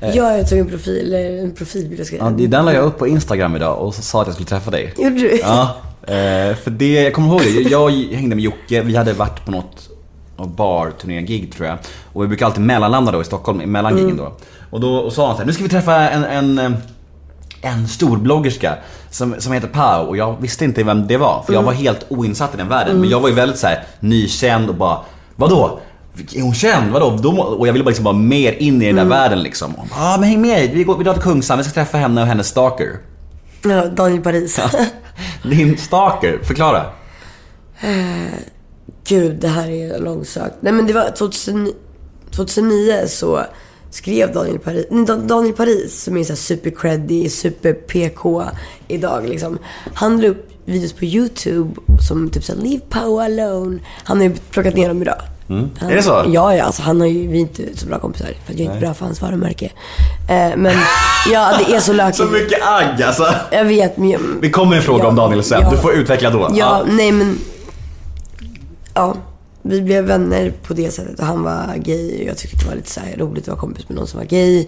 Ja, jag tog en profil, en profilbild. Ja, den la jag upp på Instagram idag och så sa att jag skulle träffa dig. Gjorde du? Ja, eh, för det, jag kommer ihåg det. Jag hängde med Jocke, vi hade varit på något bar-turné-gig tror jag. Och vi brukar alltid mellanlanda då i Stockholm, mellan Mm. gigen då. Och då och sa han så här, nu ska vi träffa en, en, eh, en storbloggerska som, som heter Pau och jag visste inte vem det var. För jag Mm. var helt oinsatt i den världen. Men jag var ju väldigt så här nykänd och bara, vadå? Är hon känd? Vadå? Då, och jag ville bara liksom vara mer in i den där Mm. världen liksom. Ja ah, men häng med, vi, går, vi drar till Kungsan, vi ska träffa henne och hennes stalker. Ja, Daniel Paris. Din stalker, förklara. Gud, det här är långsökt. Nej men det var 2009, 2009 så skrev Daniel Paris, nej, Dan- Daniel Paris som är så super creddy, super PK idag liksom. Han la upp videos på YouTube som typ såhär “Leave power alone”. Han har ju plockat ner dem idag. Han, Är det så? Ja, ja. Alltså, han har ju, vi är inte så bra kompisar. För jag är inte bra för hans varumärke. Eh, men ja, det är så lökigt. [LAUGHS] Så mycket agg alltså. Jag vet, men jag, Vi kommer en fråga Ja, om Daniel sen. ja. Du får utveckla då. Ja, nej men... Ja, vi blev vänner på det sättet och han var gay och jag tyckte det var lite så roligt att vara kompis med någon som var gay.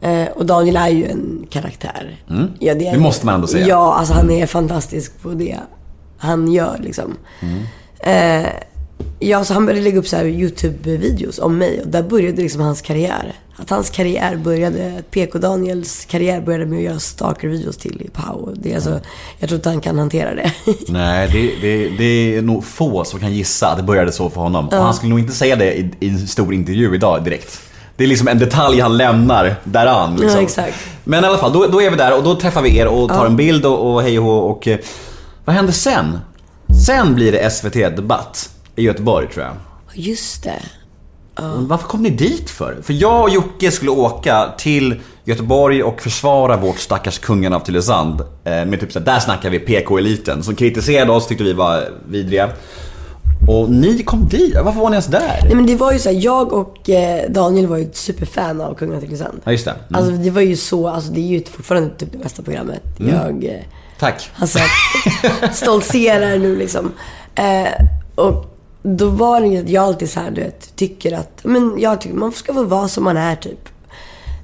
Eh, och Daniel är ju en karaktär. Ja, det, är, Mm. Det måste man ändå säga. Ja, alltså han är fantastisk på det han gör liksom. Mm. Eh, ja, så han började lägga upp så här YouTube-videos om mig och där började liksom hans karriär. Att hans karriär började, PK Daniels karriär började med att göra stalker-videos till Pau. Det är alltså, jag tror inte han kan hantera det. [LAUGHS] Nej, det, det, det är nog få som kan gissa att det började så för honom. Och han skulle nog inte säga det i, i en stor intervju idag direkt. Det är liksom en detalj han lämnar däran. Liksom. Ja. Men i alla fall, då, då är vi där och då träffar vi er och tar en bild och, och hej och hå och... eh, Vad händer sen? Sen blir det SVT Debatt i Göteborg tror jag. Just det. Och Varför kom ni dit för? För jag och Jocke skulle åka till Göteborg och försvara vårt stackars kungen av Tylösand. Eh, med typ så här, där snackar vi PK-eliten som kritiserade oss, tyckte vi var vidriga. Och ni kom dit, varför var ni ens där? Nej men det var ju så här, jag och eh, Daniel var ju superfan av Kungen av Tylösand. Ja just det. Mm. Alltså det var ju så, alltså det är ju fortfarande typ det bästa programmet. Mm. Jag eh, Tack. sett, stoltserar nu liksom. Eh, och då var det ju att jag alltid så här, du vet, tycker att, men jag tycker man ska få vara som man är typ.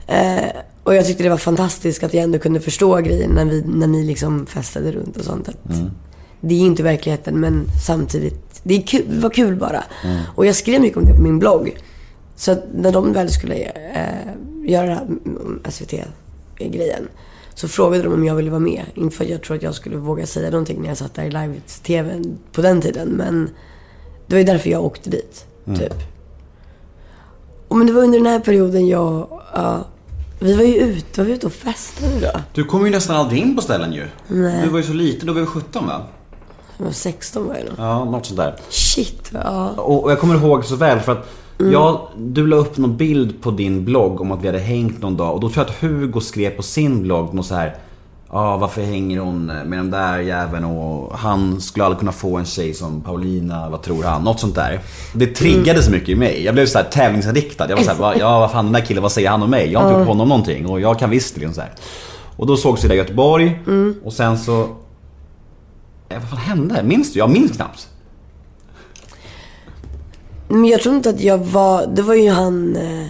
Eh, Och jag tyckte det var fantastiskt att jag ändå kunde förstå grejen när, vi, när ni liksom festade runt och sånt. Att Det är inte verkligheten men samtidigt, det, är kul, det var kul bara. Och jag skrev mycket om det på min blogg. Så att när de väl skulle eh, göra det här mm, SVT-grejen så frågade de om jag ville vara med. Inte för att jag tror att jag skulle våga säga någonting när jag satt där i live-tv på den tiden. Men det var ju därför jag åkte dit, typ. Och men det var under den här perioden jag... Ja, vi var ju ute, var vi ute och festade då? Du kommer ju nästan aldrig in på ställen ju. Nej. Du var ju så liten, då var vi 17 va? Jag var 16 var jag nog. Ja, något sånt där. Shit, ja. Och, och jag kommer ihåg så väl för att jag, du la upp någon bild på din blogg om att vi hade hängt någon dag och då tror jag att Hugo skrev på sin blogg något så här. Ja, varför hänger hon med den där jäveln och han skulle aldrig kunna få en tjej som Paulina, vad tror han? Något sånt där. Det triggade så mycket i mig. Jag blev så här tävlingsinriktad. Jag var så här, ja vad fan den där killen, vad säger han om mig? Jag har inte gjort honom någonting och jag kan visst liksom så här. Och då sågs vi där i Göteborg och sen så... Eh, vad fan hände? Minns du? Jag minns knappt. Men jag tror inte att jag var... Det var ju han... Eh,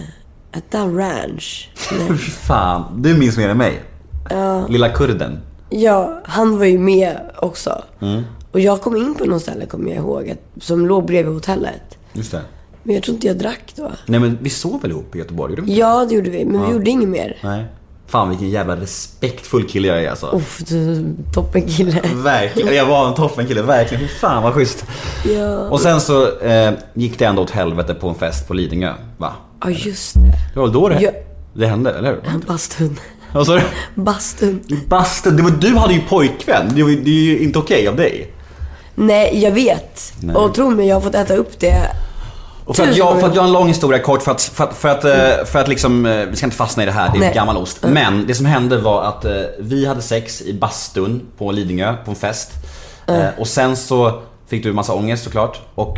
hette han Ranch? [LAUGHS] Fan, du minns mer än mig. Lilla kurden. Ja, han var ju med också. Och jag kom in på något ställe, kommer jag ihåg, att, som låg bredvid hotellet. Just det. Men jag tror inte jag drack då. Nej men vi sov väl ihop i Göteborg? Gjorde vi inte? Ja, det gjorde vi. Men vi gjorde inget mer. Nej. Fan vilken jävla respektfull kille jag är alltså. Uff, du, toppen kille. [LAUGHS] Verkligen. Jag var en toppenkille, verkligen. Fy fan vad schysst. Ja. Och sen så eh, gick det ändå åt helvete på en fest på Lidingö. Va? Ja, just det. Det var väl då det, Ja. det hände, eller hur? Bastun. Vad sa du? Bastun. Bastun. Det var, du hade ju pojkvän. Det, var, det är ju inte okej av dig. Nej, jag vet. Nej. Och tro mig, jag har fått äta upp det. Och för att, jag, för att göra en lång historia kort, för att, för att, för att, eh, för att liksom, eh, vi ska inte fastna i det här, det är Nej. gammal ost. Men det som hände var att eh, vi hade sex i bastun på Lidingö, på en fest. Eh, Och sen så fick du massa ångest såklart. Och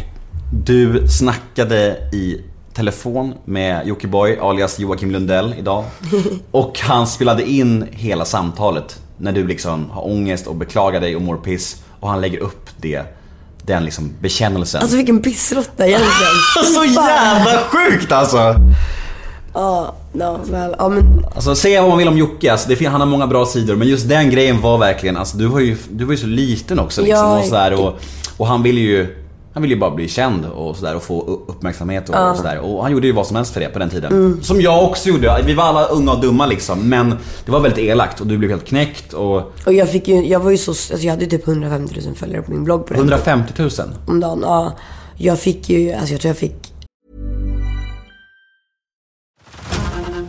du snackade i telefon med Jockiboi, alias Joakim Lundell idag. [LAUGHS] Och han spelade in hela samtalet när du liksom har ångest och beklagar dig och mår piss. Och han lägger upp det, den liksom bekännelsen. Alltså vilken pissrotta egentligen. [LAUGHS] Så jävla sjukt alltså! Ja, ja, väl. Ja, men Alltså säga vad man vill om Jocke, alltså, det, han har många bra sidor men just den grejen var verkligen, alltså du var ju, du var ju så liten också liksom Ja, och sådär och, och han ville ju han ville ju bara bli känd och sådär och få uppmärksamhet och, och sådär. Och han gjorde ju vad som helst för det på den tiden. Mm. Som jag också gjorde. Vi var alla unga och dumma liksom. Men det var väldigt elakt och du blev helt knäckt och Och jag fick ju, jag var ju så, alltså jag hade ju typ 150 000 följare på min blogg på den 150 000. om dagen. Ja, jag fick ju, alltså jag tror jag fick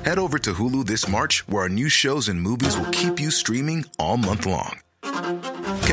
Head over to Hulu this March, where our new shows and movies will keep you streaming all month long.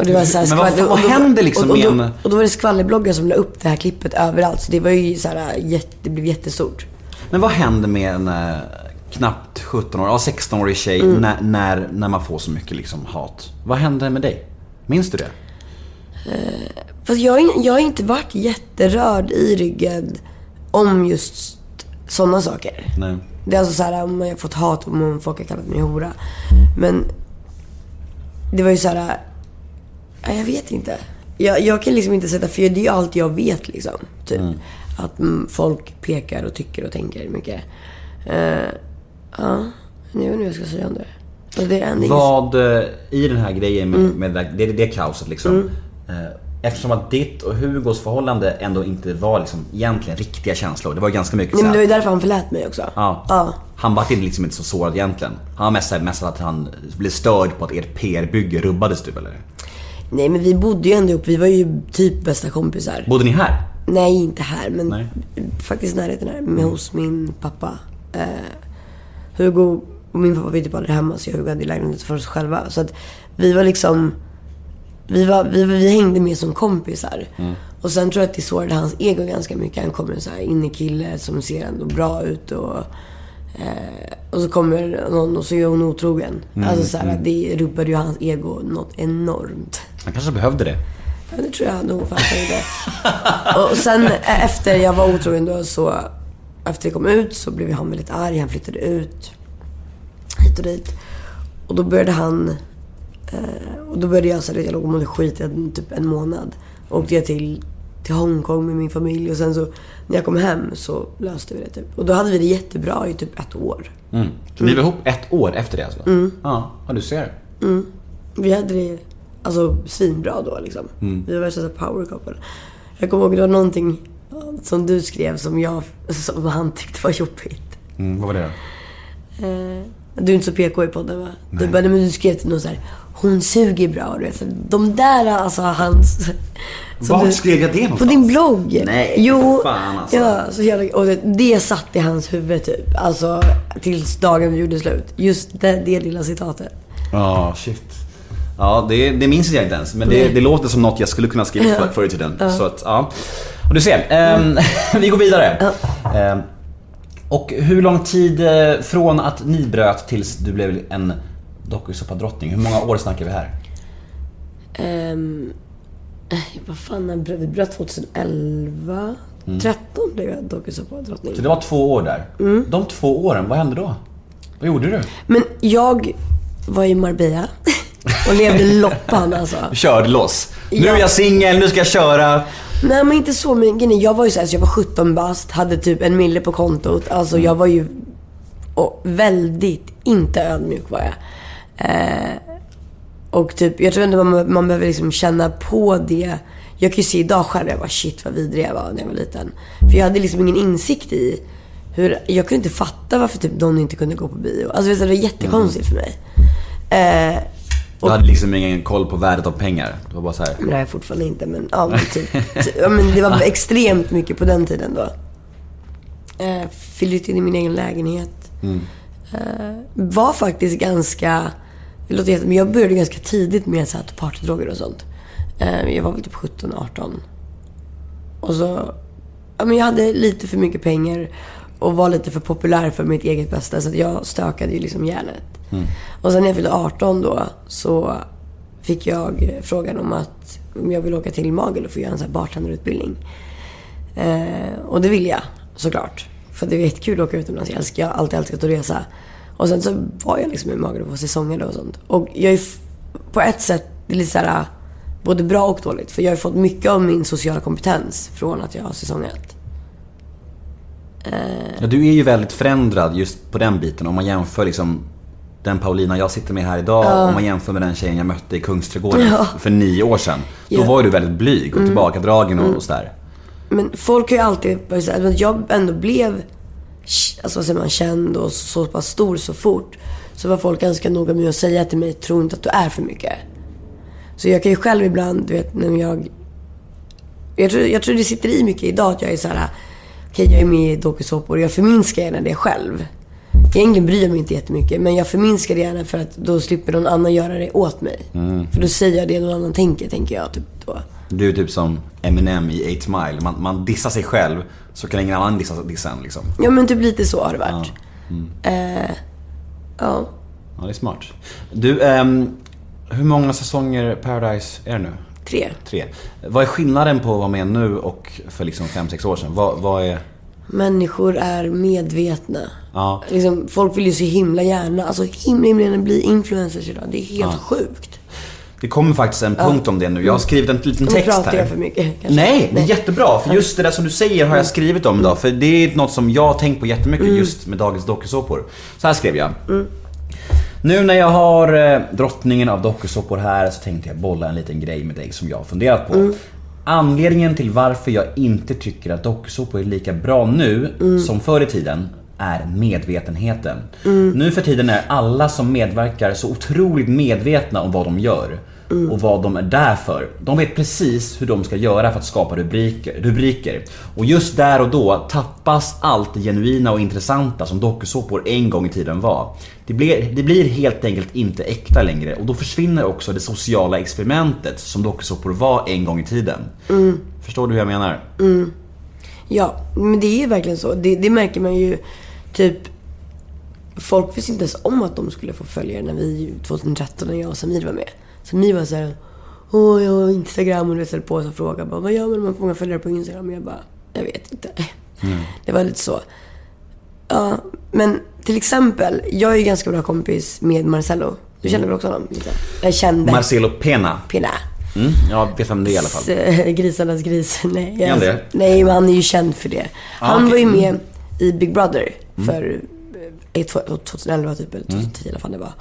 Och det var så här Men vad skvaller- vad och då- händer liksom och, och, då, med en- och då var det skvallerbloggar som la upp det här klippet överallt. Så det var ju så här, jätte, det blev jättestort. Men vad händer med en eh, knappt 17 år, ja 16-årig tjej Mm. när, när, när man får så mycket liksom hat? Vad händer med dig? Minns du det? Fast jag, jag har inte varit jätterörd i ryggen om just sådana saker. Nej. Det är alltså så här om jag har fått hat om folk har kallat mig hora. Men det var ju så här. Ja, Jag vet inte. Jag, jag kan liksom inte sätta, för det är ju allt jag vet liksom. Typ. Att mm, folk pekar och tycker och tänker mycket. Eh, ja, inte hur jag ska säga om det. Vad, eh, i den här grejen med, med det, det, det kaoset liksom. eh, Eftersom att ditt och Hugos förhållande ändå inte var liksom egentligen riktiga känslor. Det var ganska mycket Nej, men det var såhär, ju därför han förlät mig också. ja, Ja. Han var liksom inte så sårad egentligen. Han var mest, såhär- mest att han blev störd på att ert PR-bygge rubbades typ eller? Nej men vi bodde ju ändå ihop. Vi var ju typ bästa kompisar. Bodde ni här? Nej, inte här, men Nej. faktiskt i närheten här. Med hos min pappa. Eh, Hugo och min pappa var ju typ aldrig hemma, så jag och Hugo hade lägenhet för oss själva. Så att vi var liksom... Vi, var, vi, vi hängde med som kompisar. Och sen tror jag att det sårade hans ego ganska mycket. Han kommer en så här innekille som ser ändå bra ut och... Eh, och så kommer någon och så är hon otrogen. Alltså så här, det rubbade ju hans ego något enormt. Han kanske behövde det. Ja, det tror jag nog för att han gjorde. Och sen eh, efter jag var otrogen då så... Efter jag kom ut så blev han väldigt arg. Han flyttade ut. Hit och dit. Och då började han... Eh, och då började jag så jag låg och mådde skit i typ en månad. Åkte jag till, till Hongkong med min familj och sen så när jag kom hem så löste vi det typ. Och då hade vi det jättebra i typ ett år. Mm. Så ni var ihop ett år efter det alltså? Ja, ja du ser. Vi hade det alltså svinbra då liksom. Vi var värsta så här power couple. Jag kommer ihåg det var någonting som du skrev som jag, som han tyckte var jobbigt. Mm, vad var det då? Eh, du är inte så PK i podden va? Du, bara, nej, men du skrev till någon så här, hon suger bra du vet. Så De där alltså hans... du- skrev jag det På någonstans? din blogg. Nej, Jo, fan, alltså. ja, så jävla, och det, det satt i hans huvud typ. Alltså tills dagen vi gjorde slut. Just det, det lilla citatet. Ja, shit. Ja, det, det minns jag inte ens. Men det, det låter som något jag skulle kunna skriva för, förr i tiden. Så att, ja. Och du ser, ehm, [LAUGHS] vi går vidare. Ehm, och hur lång tid eh, från att ni bröt tills du blev en dokusåpadrottning? Hur många år snackar vi här? Um, vad fan, när bröt- vi bröt 2011? 13 blev jag dokusåpadrottning. Så det var två år där. De två åren, vad hände då? Vad gjorde du? Men jag var i Marbella [LAUGHS] och levde loppan alltså. Körde loss. Nu är jag singel, nu ska jag köra. Nej men inte så är, jag var ju såhär, så jag var 17 bast, hade typ en mille på kontot. Alltså jag var ju och väldigt, inte ödmjuk var jag. Eh, och typ, jag tror ändå man, man behöver liksom känna på det. Jag kan ju se idag själv, jag bara shit vad vidrig jag var när jag var liten. För jag hade liksom ingen insikt i hur, jag kunde inte fatta varför typ någon inte kunde gå på bio. Alltså det var jättekonstigt för mig. Eh, Du hade liksom ingen koll på värdet av pengar. Det var bara så här. jag fortfarande inte, men ja, men typ, ty, ja, men det var [LAUGHS] extremt mycket på den tiden då. Eh, flyttade in i min egen lägenhet. Eh, var faktiskt ganska, det låter jätte, men jag började ganska tidigt med så här partydroger och sånt. Eh, jag var väl typ 17, 18. Och så, ja men jag hade lite för mycket pengar och var lite för populär för mitt eget bästa så att jag stökade ju liksom järnet. Och sen när jag fyllde 18 då så fick jag frågan om att om jag vill åka till Magaluf och göra en sån bartenderutbildning. Eh, och det ville jag såklart. För det var jättekul att åka utomlands. Jag älskar, jag har alltid älskat att resa. Och sen så var jag liksom i Magaluf och säsongade och sånt. Och jag är på ett sätt det är lite såhär både bra och dåligt. För jag har fått mycket av min sociala kompetens från att jag har säsongat. Ja, du är ju väldigt förändrad just på den biten. Om man jämför liksom den Paulina jag sitter med här idag om man jämför med den tjejen jag mötte i Kungsträdgården Ja. för nio år sedan. Då Ja. Mm. var du väldigt blyg och tillbakadragen och, och sådär. Men folk har ju alltid så här, att jag ändå blev alltså, vad säger man, känd och så pass stor så fort. Så var folk ganska noga med att säga till mig, tro inte att du är för mycket. Så jag kan ju själv ibland, du vet, när jag... Jag tror, jag tror det sitter i mycket idag att jag är så här, okej jag är med i dokusåpor och jag förminskar gärna det själv. Egentligen bryr jag mig inte jättemycket, men jag förminskar det gärna för att då slipper någon annan göra det åt mig. För då säger jag det någon annan tänker, tänker jag. Typ då. Du är typ som Eminem i 8 Mile. Man, man dissar sig själv så kan ingen annan dissa, dissa en liksom. Ja men typ lite så har det varit. Eh, ja. Ja, det är smart. Du, ehm, hur många säsonger Paradise är det nu? Tre. Tre. Vad är skillnaden på att vara med nu och för liksom 5-6 år sedan? Vad, vad är... Människor är medvetna. Ja. Liksom, folk vill ju så himla gärna, alltså himla, himla gärna bli influencers idag. Det är helt sjukt. Det kommer faktiskt en punkt om det nu. Jag har skrivit en liten text pratar här. jag för mycket kanske. Nej, det är jättebra. För just det där som du säger har jag skrivit om idag. För det är något som jag har tänkt på jättemycket just med dagens dokusåpor. Så här skrev jag. Nu när jag har eh, drottningen av dokusåpor här så tänkte jag bolla en liten grej med dig som jag har funderat på. Anledningen till varför jag inte tycker att dokusåpor är lika bra nu som förr i tiden är medvetenheten. Nu för tiden är alla som medverkar så otroligt medvetna om vad de gör och vad de är där för. De vet precis hur de ska göra för att skapa rubriker. rubriker. Och just där och då tappas allt det genuina och intressanta som dokusåpor en gång i tiden var. Det blir, det blir helt enkelt inte äkta längre och då försvinner också det sociala experimentet som dokusåpor var en gång i tiden. Förstår du hur jag menar? Ja, men det är ju verkligen så. Det, det märker man ju typ... Folk visste inte ens om att de skulle få följare när vi 2013 när jag och Samir var med. Samir var såhär, åh jag har Instagram och du ställer på och frågar bara, vad gör man om man får många följare på Instagram? Och jag bara, jag vet inte. Det var lite så. Ja, men till exempel, jag är ju ganska bra kompis med Marcello. Du känner väl också honom? Lite? Jag kände. Marcelo Pena. Pina. Mm, jag vet vem det är i alla fall. Grisarnas gris. Nej, Är han det? nej, men han är ju känd för det. Han okej. var ju med Mm. i Big Brother för eh, 2011 typ, eller 2010 eller vad fan det var.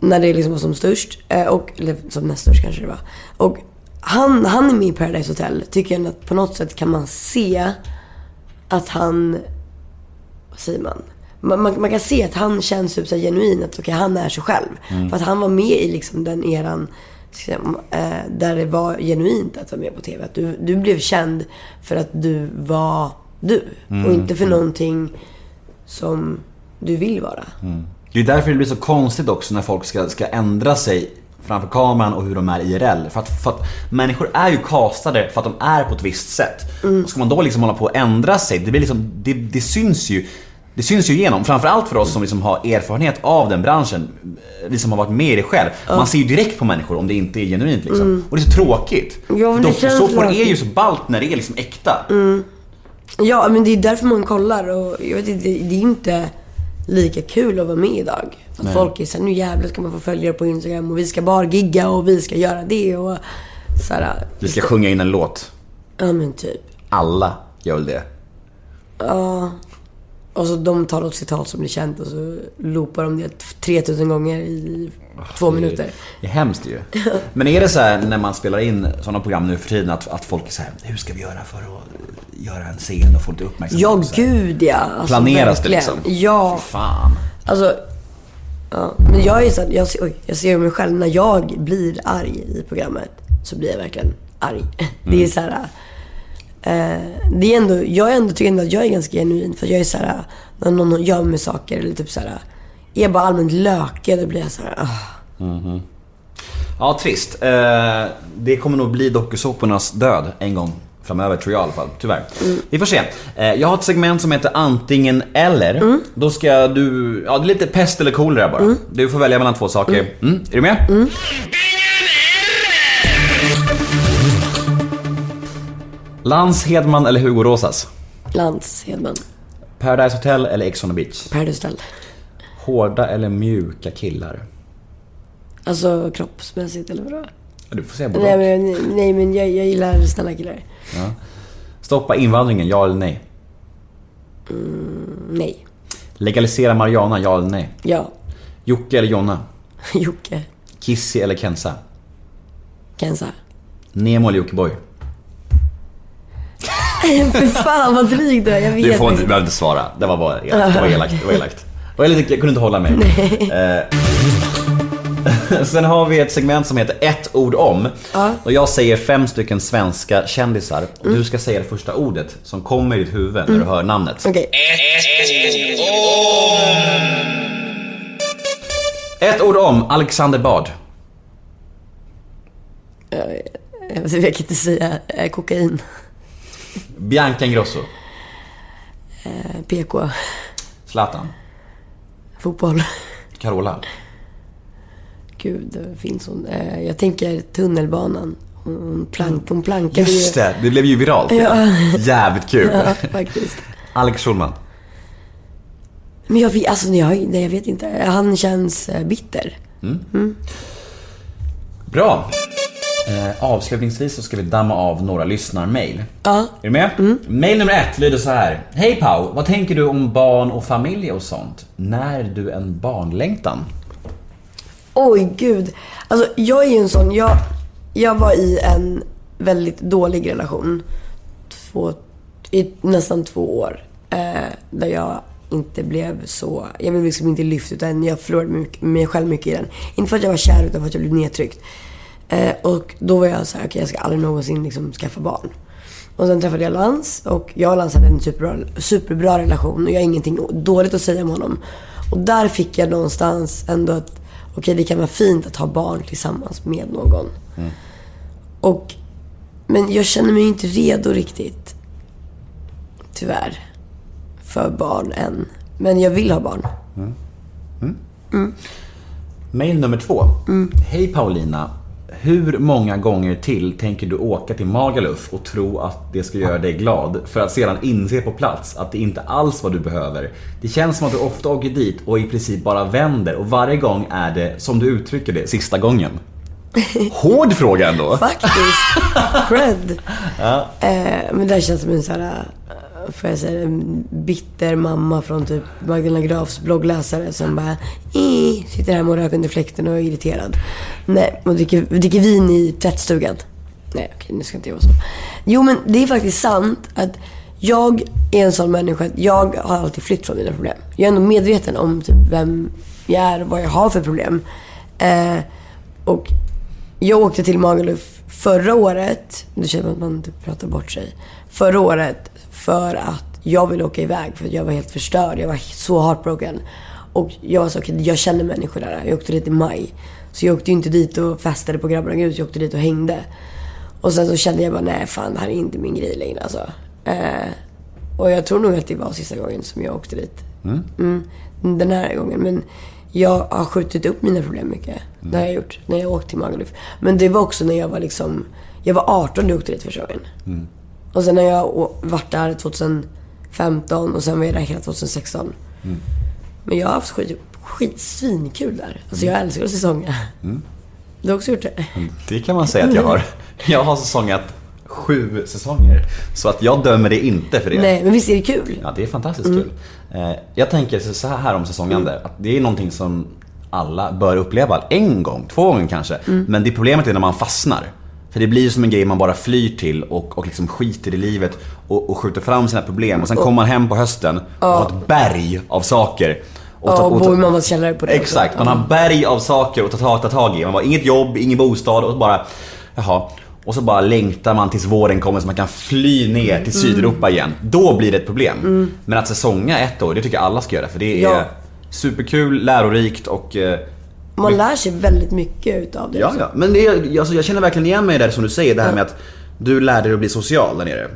När det liksom var som störst. eh, Och, eller som näst störst kanske det var. Och han, han är med i Paradise Hotel. Tycker jag att på något sätt kan man se att han... Vad säger man? Man, man, man kan se att han känns typ så genuin. Att okej, han är sig själv. För att han var med i liksom den eran eh, där det var genuint att vara med på TV. Att du, du blev känd för att du var du. Och inte för någonting som du vill vara. Det är därför det blir så konstigt också när folk ska, ska ändra sig framför kameran och hur de är IRL. För att, för att människor är ju castade för att de är på ett visst sätt. Och ska man då liksom hålla på att ändra sig, det, blir liksom, det, det syns ju det syns ju igenom, framförallt för oss som liksom har erfarenhet av den branschen. Vi som har varit med i det själv. Man ser ju direkt på människor om det inte är genuint liksom. Och det är så tråkigt. Ja, men det känns Dokusåpor är ju så ballt när det är liksom äkta. Ja, men det är därför man kollar och jag vet inte, det är inte lika kul att vara med idag. För att folk är såhär, nu jävlar ska man få följare på Instagram och vi ska bara gigga och vi ska göra det och såhär. Vi ska sjunga in en låt. Ja men typ. Alla gör väl det. Och så de tar något citat som blir känt och så loopar de det 3000 gånger i två minuter. Det är hemskt ju. Men är det så här när man spelar in sådana program nu för tiden att, att folk är så här, hur ska vi göra för att göra en scen och få lite uppmärksamhet? Ja, gud ja. Alltså, Planeras det verkligen. liksom? Ja. Fy fan. Alltså, ja. Men jag är så här, jag, ser- oj, jag ser mig själv, när jag blir arg i programmet så blir jag verkligen arg. [LAUGHS] Det är så här. Eh, det är ändå, jag är ändå, tycker ändå att jag är ganska genuin. För jag är så här, när någon gör mig saker eller typ så här. Är jag bara allmänt lökig, då blir jag så här. ah. Ja, trist. Eh, det kommer nog bli dokusåpornas död en gång framöver tror jag i alla fall, tyvärr. Vi får se. Eh, jag har ett segment som heter antingen eller. Då ska du, ja det är lite pest eller kolera bara. Du får välja mellan två saker. Mm. Är du med? Lans Hedman eller Hugo Rosas? Lantz Hedman. Paradise Hotel eller Ex on the Beach? Paradise Hotel. Hårda eller mjuka killar? Alltså kroppsmässigt eller vadå? Du får säga både Nej men, nej, men jag, jag gillar snälla killar. Stoppa invandringen, ja eller nej? Nej. Legalisera marijuana, ja eller nej? Ja. Jocke eller Jonna? [LAUGHS] Jocke. Kissy eller Kenza? Kenza. Nemo eller Jockiboi? [LAUGHS] Fy fan vad dryg du är. Jag vet Du får inte, du behöver inte svara. Det var bara elakt. Det var elakt. Det var elakt. Det var lite, jag kunde inte hålla mig. Eh, [LAUGHS] Sen har vi ett segment som heter ett ord om. Och jag säger fem stycken svenska kändisar. Och du ska säga det första ordet som kommer i ditt huvud när du hör namnet. Okej. Ett ord om Alexander Bard. Jag kan inte säga eh, kokain. Bianca Ingrosso. Eh, PK. Zlatan. Fotboll. Carola. Gud, finns hon. Eh, jag tänker tunnelbanan. Hon, plank, hon plankade Just ju. det, det blev ju viralt. Jävligt kul. Ja, faktiskt. Alex Schulman. Men jag vet, alltså, jag, nej, jag vet inte. Han känns eh, bitter. Bra. Eh, avslutningsvis så ska vi damma av några lyssnarmail. Ja. Är du med? Mail nummer ett lyder så här. Hej Pau, vad tänker du om barn och familj och sånt? När du en barnlängtan? Oj, gud. Alltså, jag är ju en sån... Jag, jag var i en väldigt dålig relation. Två, I nästan två år. Eh, där jag inte blev så... Jag blev liksom inte lyft utan jag förlorade mig, mig själv mycket i den. Inte för att jag var kär utan för att jag blev nedtryckt. Eh, och då var jag så här, okej jag ska aldrig någonsin liksom skaffa barn. Och sen träffade jag Lans och jag och Lans hade en superbra, superbra relation och jag har ingenting dåligt att säga om honom. Och där fick jag någonstans ändå att okej det kan vara fint att ha barn tillsammans med någon. Och, men jag känner mig inte redo riktigt. Tyvärr. För barn än. Men jag vill ha barn. Mail nummer två. Hej Paulina. Hur många gånger till tänker du åka till Magaluf och tro att det ska göra dig glad för att sedan inse på plats att det inte alls vad du behöver? Det känns som att du ofta åker dit och i princip bara vänder och varje gång är det, som du uttrycker det, sista gången. [LAUGHS] Hård fråga ändå. Faktiskt. Cred. [LAUGHS] Eh, men det här känns som en sån här, får jag säga en bitter mamma från typ Magdalena Grafs bloggläsare som bara "Eh", sitter hemma och röker under fläkten och är irriterad. Nej, och dricker, dricker vin i tvättstugan. Nej, okej, nu ska inte jag vara så. Jo, men det är faktiskt sant att jag är en sån människa att jag har alltid flytt från mina problem. Jag är ändå medveten om typ vem jag är och vad jag har för problem. Eh, och jag åkte till Magaluf förra året. Nu känner man att man typ pratar bort sig. Förra året för att jag ville åka iväg för att jag var helt förstörd. Jag var så heartbroken. Och jag var så, okej, jag känner människor där. Jag åkte dit i maj. Så jag åkte ju inte dit och festade på grabbarna grus. Jag åkte dit och hängde. Och sen så kände jag bara, nej fan det här är inte min grej längre alltså. Eh, och jag tror nog att det var sista gången som jag åkte dit. Mm, den här gången. Men jag har skjutit upp mina problem mycket. Det har jag gjort. När jag åkte till Magaluf. Men det var också när jag var liksom... Jag var 18 när jag åkte dit första gången. Och sen har jag varit där 2015 och sen var jag där hela 2016. Men jag har haft skit, skit svinkul där. Alltså jag älskar att säsonga. Du har också gjort det? Det kan man säga att jag har. [LAUGHS] Jag har säsongat sju säsonger. Så att jag dömer det inte för det. Nej, men visst är det kul? Ja, det är fantastiskt kul. Eh, Jag tänker så här om säsongande, att det är någonting som alla bör uppleva en gång, två gånger kanske. Men det problemet är när man fastnar. För det blir ju som en grej man bara flyr till och, och liksom skiter i livet och, och skjuter fram sina problem. Och sen kommer man hem på hösten och har ett berg av saker. Och Ja, ta- och och bo i mammas källare på det. Exakt, man har berg av saker att ta, ta, ta tag i. Man har inget jobb, ingen bostad och bara, jaha. Och så bara längtar man tills våren kommer så man kan fly ner till Sydeuropa igen. Då blir det ett problem. Men att säsonga ett år, det tycker jag alla ska göra för det är Ja. superkul, lärorikt och... Man lär sig väldigt mycket utav det. Ja, också. ja. Men det är, alltså, jag känner verkligen igen mig där som du säger, det här med att du lärde dig att bli social där nere.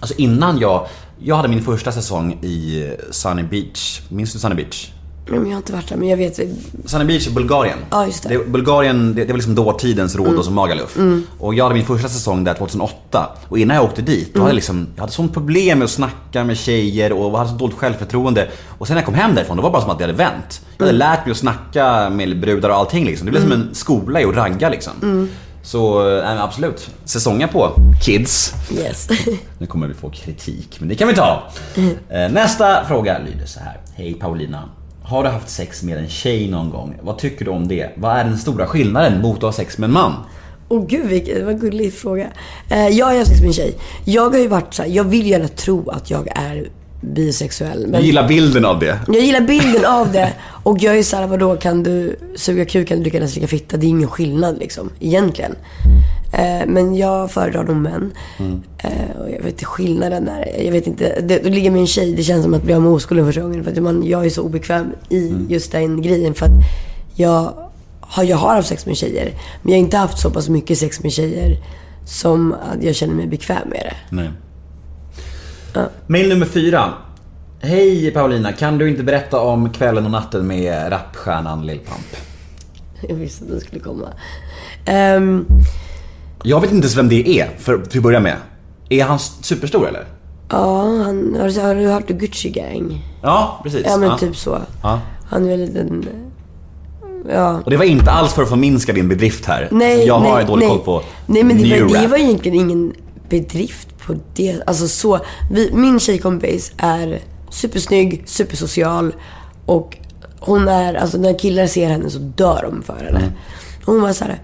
Alltså innan jag, jag hade min första säsong i Sunny Beach. Minns du Sunny Beach? Nej, men jag har inte varit där, men jag vet. Sunny Beach i Bulgarien. Ja, just det. Mm. Bulgarien, det, det var liksom dåtidens Rhodos och Magaluf. Och jag hade min första säsong där 2008. Och innan jag åkte dit, då hade Mm. jag liksom, jag hade sånt problem med att snacka med tjejer och hade så dåligt självförtroende. Och sen när jag kom hem därifrån, då var det bara som att det hade vänt. Jag hade Mm. lärt mig att snacka med brudar och allting liksom. Det blev som en skola i att ragga liksom. Mm. Så, äh, men absolut. Säsonga på, kids. Yes. [LAUGHS] Nu kommer vi få kritik, men det kan vi ta. [LAUGHS] Eh, Nästa fråga lyder så här. Hej Paulina. Har du haft sex med en tjej någon gång? Vad tycker du om det? Vad är den stora skillnaden mot att ha sex med en man? Åh gud, vilken, en gullig fråga. Eh, jag har haft sex med en tjej. Jag har ju varit så här, jag vill gärna tro att jag är bisexuell. Men Jag gillar bilden av det. jag gillar bilden av det. Och jag är så här, vadå, kan du suga kuk, kan du lika gärna slicka fitta? Det är ingen skillnad liksom, egentligen. Eh, men jag föredrar nog män. Eh, och jag vet inte skillnaden där. Jag vet inte. Det, att ligga med en tjej, det känns som att bli av med oskulden första gången. För att man, jag är så obekväm i just den grejen. För att jag har, jag har haft sex med tjejer. Men jag har inte haft så pass mycket sex med tjejer som att jag känner mig bekväm med det. Nej. Mail nummer fyra. Hej Paulina, kan du inte berätta om kvällen och natten med rapstjärnan Lil Pump? Jag visste att den skulle komma. Ehm, Jag vet inte ens vem det är, för, till att börja med. Är han superstor eller? ja, han, har, du- har du hört Gucci Gang? Ja, precis. Ja men typ så. Ja. Han är väl en liten Ja. Och det var inte alls för att förminska din bedrift här. Nej, jag har nej, dålig nej. koll på Nej men det var, det var egentligen ingen bedrift på det. Alltså så. Vi, min tjejkompis är supersnygg, supersocial och hon är, alltså när killar ser henne så dör de för henne. Mm. Hon var så här.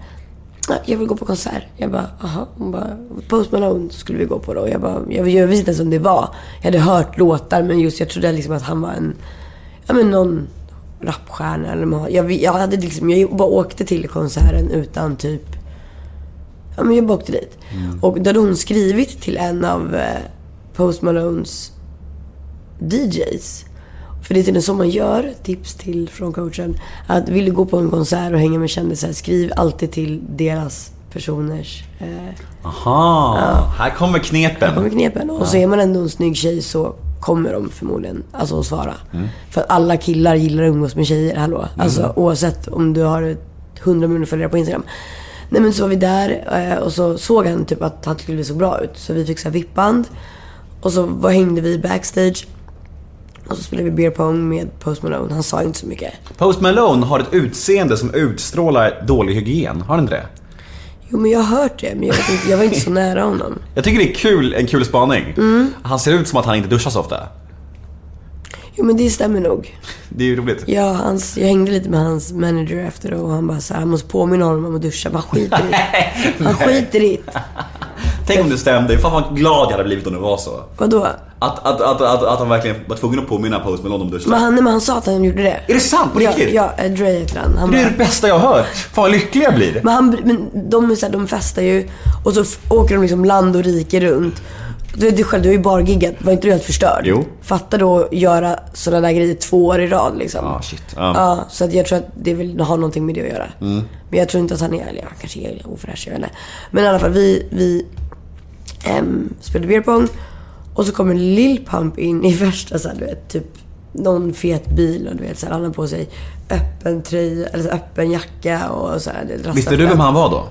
"Ja, Jag vill gå på konsert. Jag bara, aha. Hon bara, Post Malone skulle vi gå på då. Jag bara, jag, jag visste inte ens om det var. Jag hade hört låtar men just jag trodde liksom att han var en, ja men någon rapstjärna eller vad- jag, jag hade liksom, jag bara åkte till konserten utan typ Ja men jag bara åkte dit. Och då hade hon skrivit till en av eh, Post Malones DJs. För det är tydligen så man gör, tips till från coachen. Att vill du gå på en konsert och hänga med kändisar, skriv alltid till deras personers eh, Aha, här kommer knepen. kommer knepen. Och så är man ändå en snygg tjej så kommer de förmodligen alltså, att svara. För att alla killar gillar att umgås med tjejer, hallå. Alltså oavsett om du har 100 miljoner följare på Instagram. Nej men så var vi där eh, och så såg han typ att han tyckte det såg bra ut. Så vi fick så här vippband. Och så var, hängde vi backstage. Och så spelade vi beer pong med Post Malone. Han sa inte så mycket. Post Malone har ett utseende som utstrålar dålig hygien. Har han inte det? Jo men jag har hört det, men jag, inte, jag var inte så nära honom. [LAUGHS] Jag tycker det är kul, en kul spaning. Han ser ut som att han inte duschar så ofta. Jo men det stämmer nog. [LAUGHS] Det är ju roligt. Ja, hans, jag hängde lite med hans manager efter och han bara så här, han måste påminna honom om att duscha. [LAUGHS] Han skiter i det. Han skiter i det. Tänk om det stämde. Fan vad glad jag hade blivit om det var så. Vadå? Att, att, att, att, att han verkligen var tvungen att påminna Post Malone om duschen. Men han, men han sa att han gjorde det. Är det sant? På ja, riktigt? Ja, eh, Dre heter han. han Det är bara, det bästa jag har hört. Fan vad lycklig jag blir. men, han, men de, är så här, de festar ju och så f- åker de liksom land och rike runt. Du vet ju själv, du har ju bargiggat. Var inte du helt förstörd? Jo. Fatta då att göra sådana där grejer två år i rad liksom. Ah, shit. Ja. Ja, så att jag tror att det vill ha någonting med det att göra. Mm. Men jag tror inte att han är, eller han kanske är ofräsch, jag vet inte. Men i alla fall, vi, vi um, spelade beer pong. Och så kommer Lil Pump in i [LAUGHS] värsta så här, du vet, typ någon fet bil och du vet så här, han har på sig öppen tröja, eller öppen jacka och så här, det rastar Visste du vem han var då?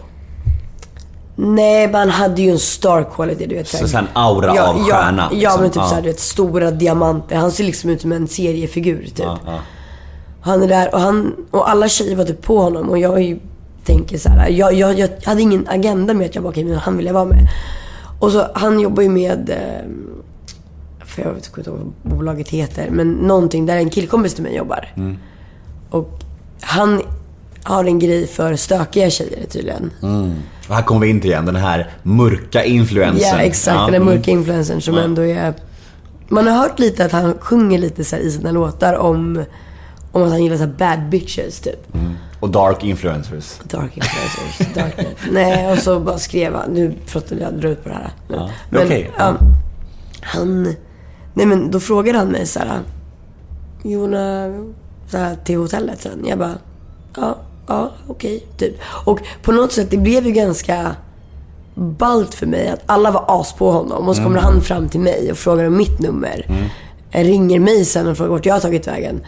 Nej, men han hade ju en star quality, du vet. Så så här en aura av ja, stjärna, Ja, liksom. men typ Ja. så här, du vet, stora diamanter. Han ser liksom ut som en seriefigur, typ. Ja, ja. Han är där och, han, och alla tjejer var typ på honom och jag tänker så här. Jag, jag, jag hade ingen agenda med att jag bara, okej, men han vill jag vara med. Och så, han jobbar ju med, eh, för jag vet inte vad bolaget heter, men någonting där en killkompis till mig jobbar. Mm. Och han har en grej för stökiga tjejer tydligen. Och här kommer vi in till igen, den här mörka influensen. Ja, exakt. Ja, Den mm. mörka influencern som ändå är... Man har hört lite att han sjunger lite så här i sina låtar om, om att han gillar så bad bitches, typ. Och dark influencers. Dark influencers, darknet. Nej, och så bara skrev han... Nu att jag drar ut på det här. Men, Ja, är okej. ja, han... Nej men då frågade han mig så här... You wanna... Så här, till hotellet sen. Jag bara... Ja, ja, okej, typ. Och på något sätt, det blev ju ganska ballt för mig att alla var as på honom. Och så kommer han fram till mig och frågar om mitt nummer. Ringer mig sen och frågar vart jag har tagit vägen.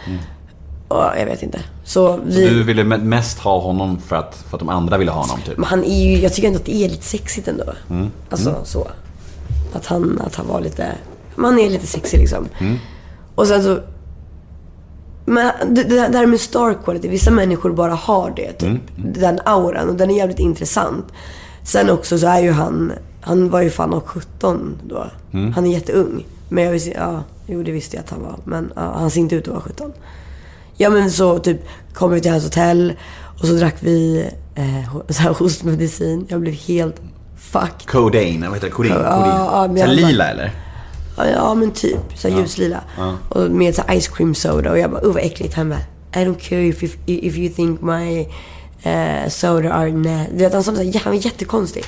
Och jag vet inte. Så vi... Du ville me- mest ha honom för att, för att de andra ville ha honom typ. Men han är ju, jag tycker ändå att det är lite sexigt ändå. Alltså så. Att han, att han var lite, men han är lite sexig liksom. Och sen så, men det, det här med star quality, vissa människor bara har det. Typ. Den auran och den är jävligt intressant. Sen också så är ju han, han var ju fan av 17 då. Han är jätteung. Men jag visste, ja, jo det visste jag att han var. Men ja, han ser inte ut att vara 17. Ja men så typ kom vi till hans hotell och så drack vi eh, så här hostmedicin. Jag blev helt fucked. Codeine, vad heter det? Codeine? Ja, ja. Så lila eller? Ja, ja men typ. Så här ljuslila. Och med så här ice cream soda. Och jag bara, uh vad äckligt. Han bara, I don't care if, if, if you think my eh, soda are nasty. Du vet, han, sa här, han var jättekonstig.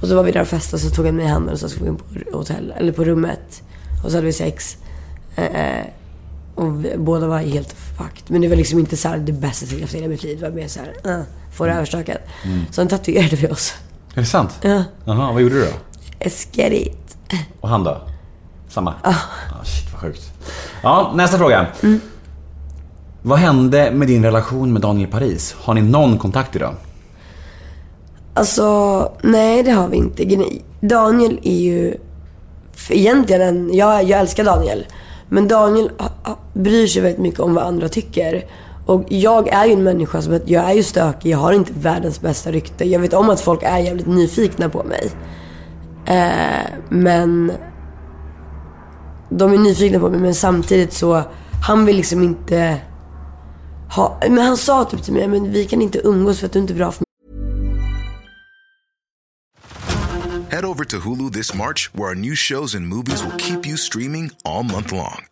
Och så var vi där och festade och så tog han mig i handen och så skulle vi in på hotell, eller på rummet. Och så hade vi sex. Eh, och vi, båda var helt fucked. Men det var liksom inte så här det bästa jag haft i hela mitt liv. Det var mer så här, uh, få det överstökat. Så han tatuerade vi oss. Är det sant? Ja. Jaha, vad gjorde du då? Let's get it. Och han då? Samma? Ah. shit vad sjukt. Ja, nästa fråga. Vad hände med din relation med Daniel Paris? Har ni någon kontakt idag? Alltså, nej det har vi inte. Daniel är ju egentligen en, jag, jag älskar Daniel. Men Daniel bryr sig väldigt mycket om vad andra tycker. Och jag är ju en människa som, jag är ju stökig, jag har inte världens bästa rykte. Jag vet om att folk är jävligt nyfikna på mig. Eh, men de är nyfikna på mig men samtidigt så, han vill liksom inte ha, men han sa typ till mig, men vi kan inte umgås för att du inte är bra för Head over to Hulu this March, where our new shows and movies will keep you streaming all month long.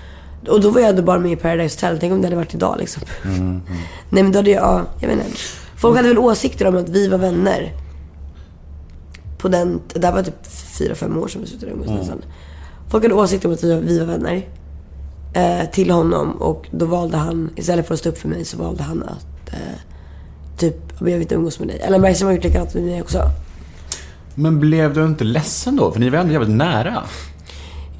Och då var jag ändå bara med i Paradise Hotel. Tänk om det hade varit idag liksom. Nej men då hade jag, ja, jag vet inte. Folk hade väl åsikter om att vi var vänner. På den, det här var typ fyra, fem år sedan vi slutade umgås nästan. Folk hade åsikter om att vi var, vi var vänner. Eh, till honom och då valde han, istället för att stå upp för mig så valde han att eh, typ, jag vill inte umgås med dig. Ellen Bergström har gjort likadant med mig också. Men blev du inte ledsen då? För ni var ändå jävligt nära.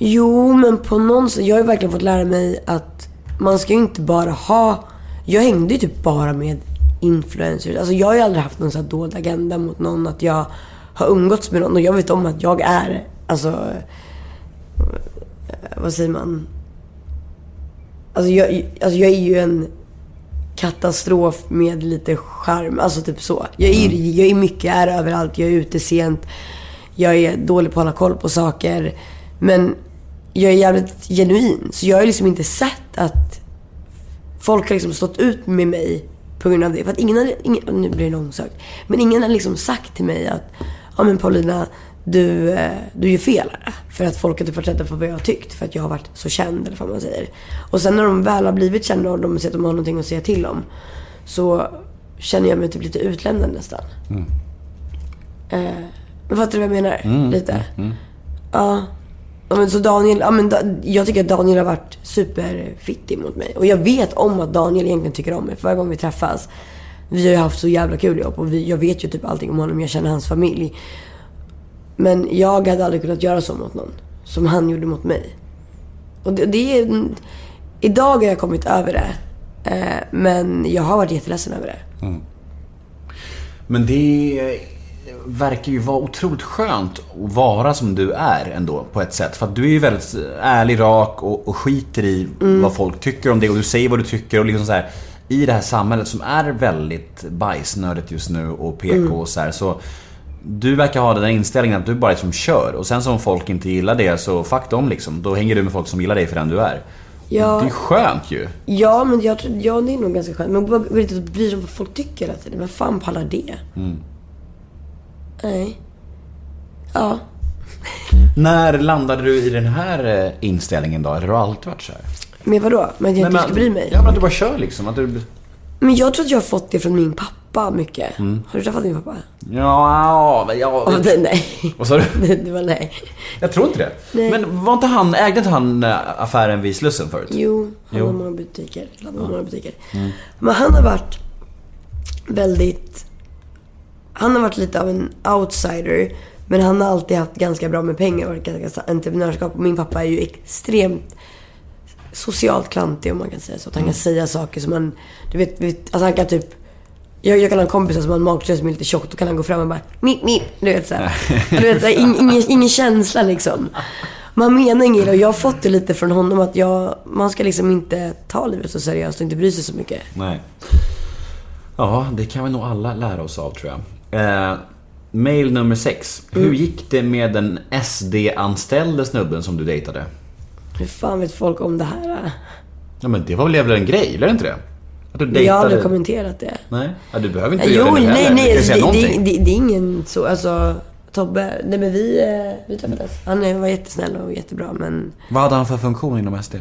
Jo, men på någon sätt. Jag har ju verkligen fått lära mig att man ska ju inte bara ha... Jag hängde ju typ bara med influencers. Alltså jag har ju aldrig haft någon sån här dold agenda mot någon. Att jag har umgåtts med någon och jag vet om att jag är, alltså... Vad säger man? Alltså jag, alltså jag är ju en katastrof med lite charm. Alltså typ så. Jag är, jag är mycket, är överallt. Jag är ute sent. Jag är dålig på att hålla koll på saker. Men jag är jävligt genuin. Så jag har liksom inte sett att folk har liksom stått ut med mig på grund av det. För att ingen har, ingen, nu blir det långsökt. Men ingen har liksom sagt till mig att, ja men Paulina, du, eh, du gör fel här. För att folk har typ varit rädda för vad jag har tyckt. För att jag har varit så känd, eller vad man säger. Och sen när de väl har blivit kända och de ser att de har någonting att säga till om. Så känner jag mig typ lite utlämnad nästan. Eh, men fattar du vad jag menar? lite. Ja. Ja, men så Daniel, ja, men da, jag tycker att Daniel har varit superfittig mot mig. Och jag vet om att Daniel egentligen tycker om mig. För varje gång vi träffas. Vi har ju haft så jävla kul ihop och vi, jag vet ju typ allting om honom. Jag känner hans familj. Men jag hade aldrig kunnat göra så mot någon. Som han gjorde mot mig. Och det, det är... Idag har jag kommit över det. Eh, men jag har varit jätteledsen över det. Mm. Men det verkar ju vara otroligt skönt att vara som du är ändå på ett sätt. För att du är ju väldigt ärlig, rak och, och skiter i vad folk tycker om det och du säger vad du tycker och liksom så här. I det här samhället som är väldigt bajsnödigt just nu och PK och så här, så du verkar ha den inställningen att du bara liksom kör och sen som folk inte gillar det så fuck dem liksom. Då hänger du med folk som gillar dig för den du är. Ja. Det är skönt ju. Ja, men jag ja, det är nog ganska skönt. Men man bryr sig om vad folk tycker hela tiden. Vem fan pallar det? Nej. Ja. När landade du i den här eh, inställningen då? Eller har du alltid varit så här? Men vadå? Men jag inte ska bry mig? Ja men att du bara kör liksom. Att du... Men jag tror att jag har fått det från min pappa mycket. Har du träffat min pappa? Ja, men ja. Ja, det, nej. Vad sa du? [LAUGHS] Det, det var nej. Jag tror inte det. Nej. Men var inte han, ägde inte han eh, affären vid Slussen förut? Jo, han Jo. har många butiker. Han har många butiker. Men han har varit väldigt... Han har varit lite av en outsider. Men han har alltid haft ganska bra med pengar och ganska entreprenörskap. Och min pappa är ju extremt socialt klantig om man kan säga så. Att han kan säga saker som man... Du vet, vet alltså han kan typ... Jag, jag kan ha kompisar som har en magtröja som är lite tjock. Då kan han gå fram och bara mip, mip. Du vet såhär. Du vet, så här, ing, ingen, [LAUGHS] ingen känsla liksom. Man menar inget och jag har fått det lite från honom att jag, man ska liksom inte ta livet så seriöst och inte bry sig så mycket. Nej. Ja, det kan vi nog alla lära oss av tror jag. Eh, mail nummer sex. Mm. Hur gick det med den SD-anställde snubben som du dejtade? Hur fan vet folk om det här? Ja men det var väl en grej, eller inte det? Att du Jag har dejtade... aldrig kommenterat det. Nej, ja, du behöver inte Jo, göra det nu nej, heller. nej. Du kan Alltså, säga det, det, det, är ingen så, alltså Tobbe, nej men vi, eh, vi träffades. Han är- var jättesnäll och jättebra men Vad hade han för funktion inom SD?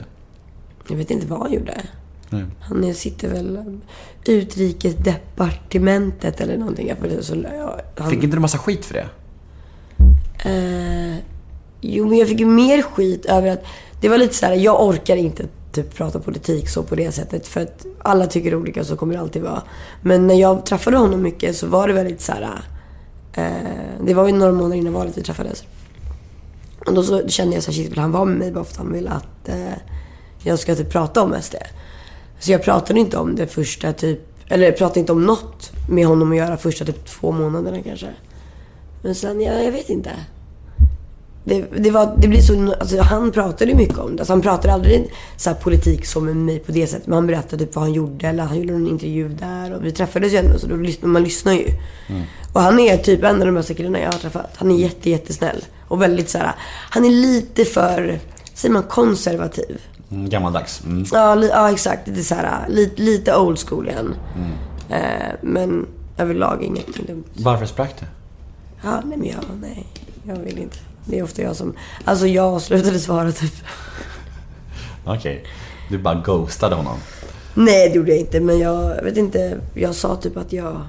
jag vet inte vad han gjorde. Nej. Han sitter väl utrikesdepartementet eller någonting. Jag Så, ja, han, Fick inte du massa skit för det? Eh, jo, men jag fick ju mer skit över att... Det var lite så här, jag orkar inte typ prata politik så på det sättet. För att alla tycker olika, så kommer det alltid vara. Men när jag träffade honom mycket så var det väldigt så här. Eh, det var ju några månader innan valet vi träffades. Och då så kände jag så här, shit, han vara med mig bara för att han vill att eh, jag ska typ prata om SD? Så jag pratade inte om det första typ, eller pratade inte om något med honom att göra första typ två månaderna kanske. Men sen, ja, jag vet inte. Det, det, var, det blir så, alltså, han pratade mycket om det. Alltså, han pratade aldrig så politik som med mig på det sättet. Men han berättade typ vad han gjorde. Eller han gjorde en intervju där. Och vi träffades ju ändå, så då lyssnar, man lyssnar ju. Och han är typ en av de bästa killarna jag har träffat. Han är jätte, jättesnäll. Och väldigt så här, han är lite för, säger man konservativ? Mm, gammaldags. Mm. Ja, li, ja exakt. Det är så här, lite, lite old school igen. Eh, men överlag ingenting dumt. Varför sprack det? Ja, nej men jag, nej. Jag vill inte. Det är ofta jag som... Alltså jag slutade svara typ. [LAUGHS] Okej. Du bara ghostade honom. Nej, det gjorde jag inte. Men jag vet inte. Jag sa typ att jag...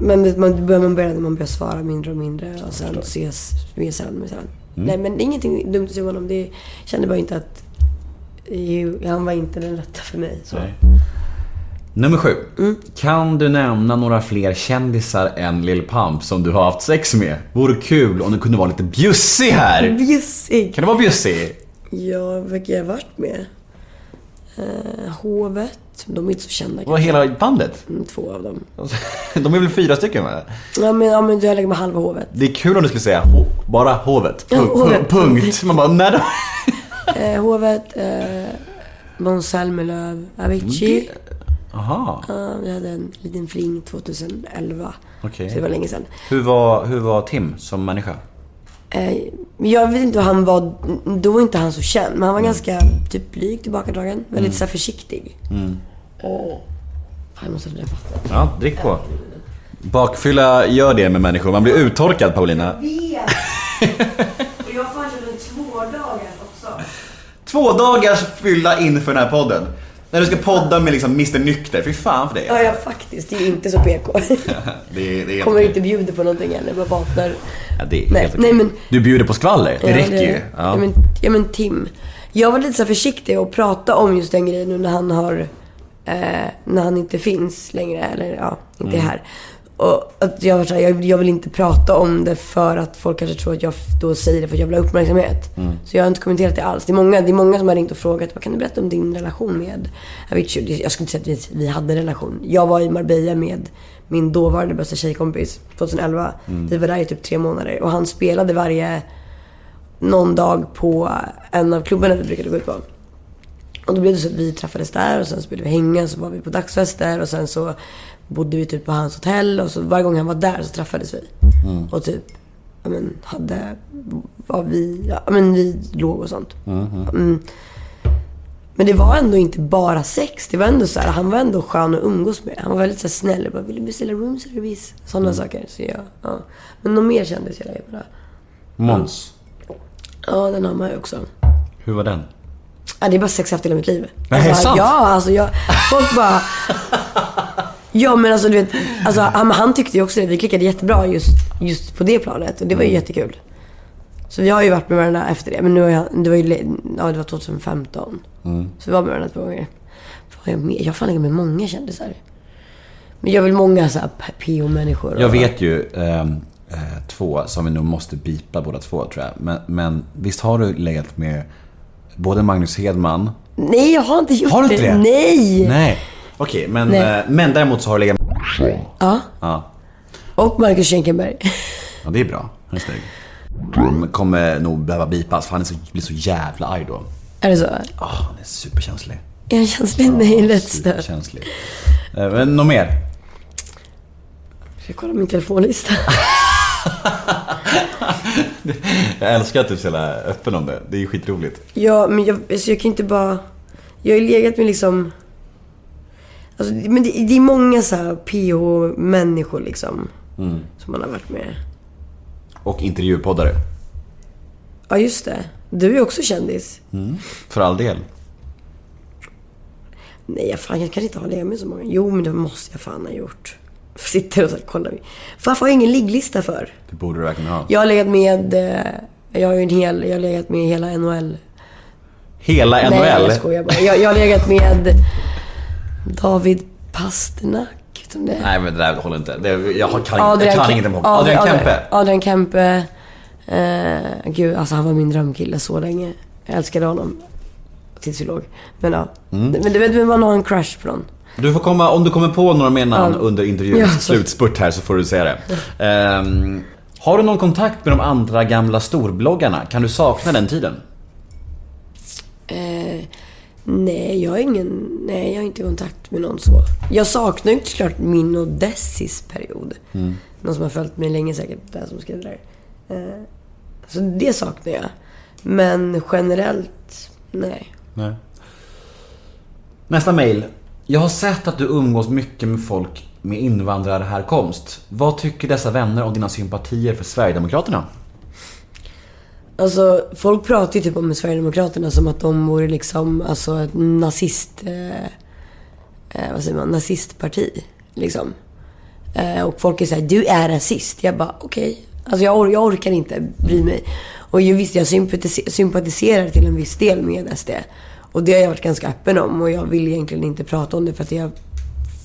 Men man man börjar när man börjar svara mindre och mindre och sen ses mer sällan med sällan. Nej, men ingenting dumt att säga om honom. Det kände bara inte att... Han var inte den rätta för mig. Så. Nej. Nummer sju. Kan du nämna några fler kändisar än Lil Pump som du har haft sex med? Vore kul om du kunde vara lite bjussig här. Bjussig! Kan du vara bjussig? Ja, vilka jag varit med? Eh, Hovet. De är inte så kända Vad hela bandet? Mm, Två av dem. [LAUGHS] De är väl fyra stycken va? Ja, men, ja, men jag lägger med halva Hovet. Det är kul om du skulle säga bara hovet. Ja, Punkt. hovet. Punkt. Man bara, nej då. Eh, hovet, eh, Måns Zelmerlöw, Avicii. Jaha, Ja, vi hade en liten fling 2011. okej. Så det var länge sedan. Hur var, hur var Tim som människa? Eh, jag vet inte hur han var, då var inte han så känd. Men han var ganska typ blyg, tillbakadragen. Väldigt så här, försiktig. Och, fan, jag måste dräpa. Ja, drick på. Bakfylla gör det med människor. Man blir uttorkad Paulina. Jag får en två dagar också. Två dagars fylla inför den här podden. När du ska podda med liksom Mr Nykter. Fy fan för dig. Ja, ja, faktiskt. Det är inte så PK. [LAUGHS] Det är, det är Kommer inte bjuda på någonting heller. Bara vaknar. Ja, det är Nej, nej, men- Du bjuder på skvaller. Det Ja, räcker ju. Ja. Men, ja men Tim. Jag var lite så försiktig att prata om just den grejen nu när han har... Eh, när han inte finns längre eller ja, inte Mm. är här. Och att jag var så här, jag, jag vill inte prata om det för att folk kanske tror att jag då säger det för att jag vill ha uppmärksamhet. Mm. Så jag har inte kommenterat det alls. Det är många, det är många som har ringt och frågat, vad kan du berätta om din relation med Avicii? Jag skulle inte säga att vi, vi hade en relation. Jag var i Marbella med min dåvarande bästa tjejkompis 2011. Mm. Vi var där i typ tre månader och han spelade varje någon dag på en av klubbarna vi brukade gå ut på. Och då blev det så att vi träffades där och sen så började vi hänga, så var vi på dagsfester och sen så bodde vi typ på hans hotell och så varje gång han var där så träffades vi. Och typ, ja men hade, var vi, ja men vi låg och sånt. Mm. Men det var ändå inte bara sex. Det var ändå så här, han var ändå skön att umgås med. Han var väldigt så här snäll. Jag bara, vill du beställa room service? Sådana saker. Så jag, ja. Men något mer kändis jag lägger på det. Måns. Ja, den har man ju också. Hur var den? Ja, det är bara sex jag haft hela mitt liv. Nej, är det sant? Ja, alltså jag... Folk bara... Ja, men alltså du vet. Alltså, han, han tyckte ju också det. Vi klickade jättebra just, just på det planet. Och det var Mm. ju jättekul. Så vi har ju varit med varandra efter det. Men nu har jag, det var ju... Ja, det var 2015. Mm. Så vi var med varandra två gånger. Vad har jag med? Jag har fan legat med många kändisar. Men jag vill många så här PO-människor. Jag vet ju ehm, eh, två som vi nog måste bipa båda två tror jag. Men, men visst har du legat med både Magnus Hedman... Nej, jag har inte gjort Har du inte det? Nej! Nej. Okej, men, Nej. eh, men däremot så har du legat med... Ja. Ja. Och Marcus Schenkenberg. [LAUGHS] ja, det är bra. Han är snygg. Han kommer nog behöva bipas för han är så, blir så jävla arg då. Är det så? Ah, han är superkänslig. Är han känslig? Nej, lätt. Superkänslig. Eh, Men något mer? Ska jag kolla min telefonlista? [LAUGHS] Jag älskar att du är så öppen om det. Det är ju skitroligt. Ja, men jag, alltså jag kan inte bara... Jag har ju legat med liksom... Alltså, men det, det är många så här PH-människor liksom. Som man har varit med. Och intervjupoddare. Ja, just det. Du är också kändis. För all del. Nej, jag, fan, jag kan inte ha legat med så många. Jo, men det måste jag fan ha gjort. [LAUGHS] Sitter och så här, kollar. Varför har jag ingen ligglista för? Det borde du verkligen ha. Jag har legat med... eh, Jag har ju en hel... Jag har legat med hela NHL. Hela NHL? Nej, jag skojar bara. Jag, jag har legat med David Pasternak. Som det. Nej men det där håller inte. Det, jag kan, jag Adrian kan inget om hockey. Adrian Kempe? Adrian Kempe. Eh, gud, alltså han var min drömkille så länge. Jag älskade honom. Tills vi låg. Men ja. Mm. Men du vet, man har en crush på någon. Du får komma, om du kommer på några mer namn Ja. under intervjuns Ja, slutspurt här så får du säga det. Ehm, har du någon kontakt med de andra gamla storbloggarna? Kan du sakna den tiden? Eh, nej, jag har ingen... Nej, jag har inte kontakt med någon så. Jag saknar ju såklart min och Dessis period. Någon som har följt mig länge säkert, där som skrev det där. Eh, så det saknar jag. Men generellt, nej. Nej. Nästa mail. Jag har sett att du umgås mycket med folk med invandrarhärkomst. Vad tycker dessa vänner om dina sympatier för Sverigedemokraterna? Alltså, folk pratar ju typ om Sverigedemokraterna som att de vore liksom, alltså ett nazist... Eh, eh vad säger man? Nazistparti. Liksom. Eh, och folk är såhär, du är rasist. Jag bara, okej. Alltså jag, or- jag orkar inte bry mig. Och ju visst, jag sympatise- sympatiserar till en viss del med SD. Och det har jag varit ganska öppen om. Och jag vill egentligen inte prata om det för att jag har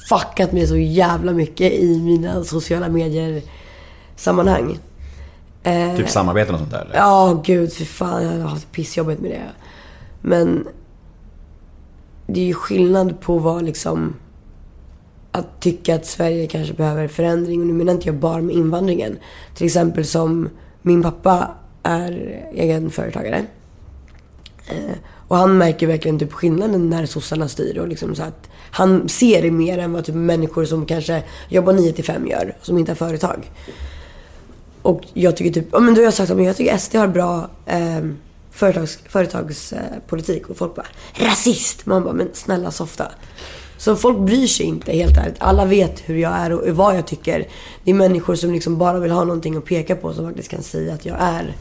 fuckat mig så jävla mycket i mina sociala medier sammanhang. Eh, Typ samarbeten och sånt där eller? Ja, gud för fan. Jag har haft pissjobbet med det. Men det är ju skillnad på vad liksom... Att tycka att Sverige kanske behöver förändring. Och nu menar inte jag bara med invandringen. Till exempel som min pappa är egen företagare. Eh, och han märker verkligen typ skillnaden när sossarna styr. Och liksom så att han ser det mer än vad typ människor som kanske jobbar 9 till 5 gör. Som inte har företag. Och jag tycker typ, ja men då har jag sagt att jag tycker SD har bra ehm, eh, företags, företagspolitik. Och folk bara, rasist! Man bara, men snälla softa. Så folk bryr sig inte helt ärligt. Alla vet hur jag är och vad jag tycker. Det är människor som liksom bara vill ha någonting att peka på som faktiskt kan säga att jag är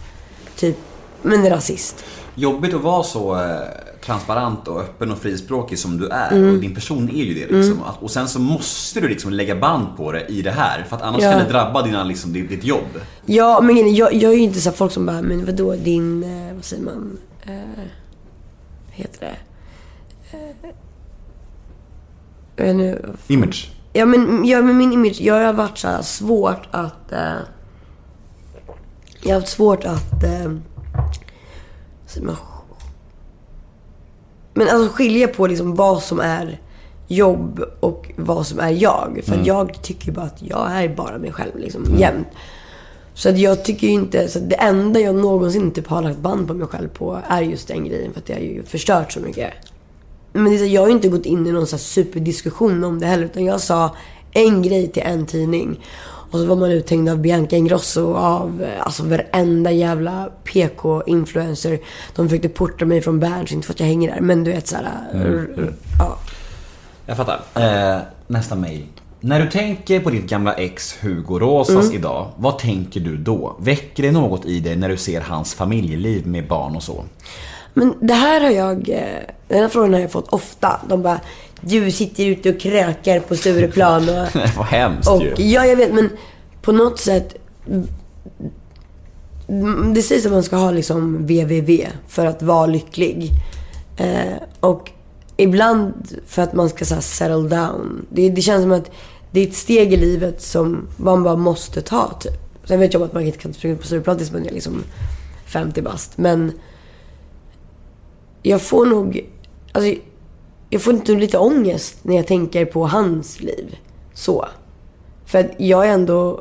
typ, men rasist. Jobbigt att vara så eh, transparent och öppen och frispråkig som du är. Mm. Och din person är ju det liksom. Att- Och sen så måste du liksom lägga band på det i det här. För att annars Ja. kan det drabba dina, liksom, ditt, ditt jobb. Ja, men jag, jag är ju inte så folk som bara, men vadå din, eh, vad säger man, eh, vad heter det? Eh, jag vet nu, Image. Ja men, ja, men min image, jag har varit så här svårt att... Eh, jag har haft svårt att... Eh, säger man, men alltså skilja på liksom vad som är jobb och vad som är jag. För att jag tycker bara att jag är bara mig själv liksom, jämt. Så att jag tycker ju inte, så det enda jag någonsin typ har lagt band på mig själv på är just den grejen. För att det har ju förstört så mycket. Men det är så, jag har ju inte gått in i någon så här superdiskussion om det heller. Utan jag sa en grej till en tidning. Och så var man uthängd av Bianca Ingrosso och av eh, alltså varenda jävla PK-influencer. De försökte porta mig från Berns, inte för att jag hänger där. Men du vet såhär... Ja. Jag fattar. Eh, nästa mail. När du tänker på ditt gamla ex Hugo Rosas Mm. idag, vad tänker du då? Väcker det något i dig när du ser hans familjeliv med barn och så? Men det här har jag... eh, Den här frågan har jag fått ofta. De bara, du sitter ute och krökar på Stureplan och... [LAUGHS] vad hemskt Och, ju. ja, jag vet, men på något sätt... mm, Det sägs att man ska ha liksom VVV för att vara lycklig. Eh, och ibland för att man ska så här, settle down. Det, det känns som att det är ett steg i livet som man bara måste ta, typ. Sen vet jag om att man inte kan springa på Stureplan tills man är liksom 50 bast. Men jag får nog... Alltså, jag får inte lite ångest när jag tänker på hans liv. Så. För att jag är ändå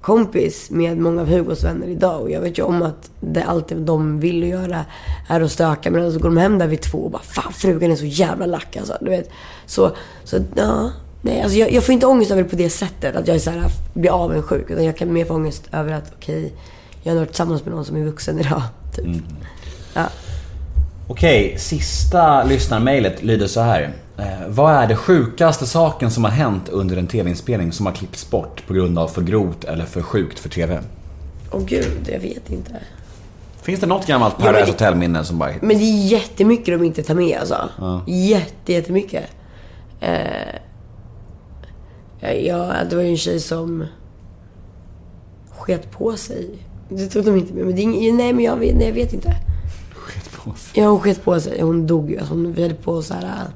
kompis med många av Hugos vänner idag och jag vet ju om att det allt de vill göra är att stöka men så går de hem där vid två och bara Fan frugan är så jävla lack alltså. Du vet. Så, så ja. Nej, alltså jag, jag får inte ångest över det på det sättet att jag är så här, blir avundsjuk. Utan jag kan mer få ångest över att okej, jag har varit tillsammans med någon som är vuxen idag. Typ. Ja. Okej, sista lyssnarmailet lyder så här. Eh, vad är det sjukaste saken som har hänt under en TV-inspelning som har klippts bort på grund av för grovt eller för sjukt för TV? Åh gud, jag vet inte. Finns det något gammalt men Paradise det- Hotel-minne som bara... Men det är jättemycket de inte tar med alltså. Jätte, jättemycket. Eh, ja, det var ju en tjej som sket på sig. Det tog de inte med. Men det är ing- nej, men jag vet, nej, jag vet inte. På sig. Ja, hon sket på sig. Hon dog ju. Alltså, vi hade på så här...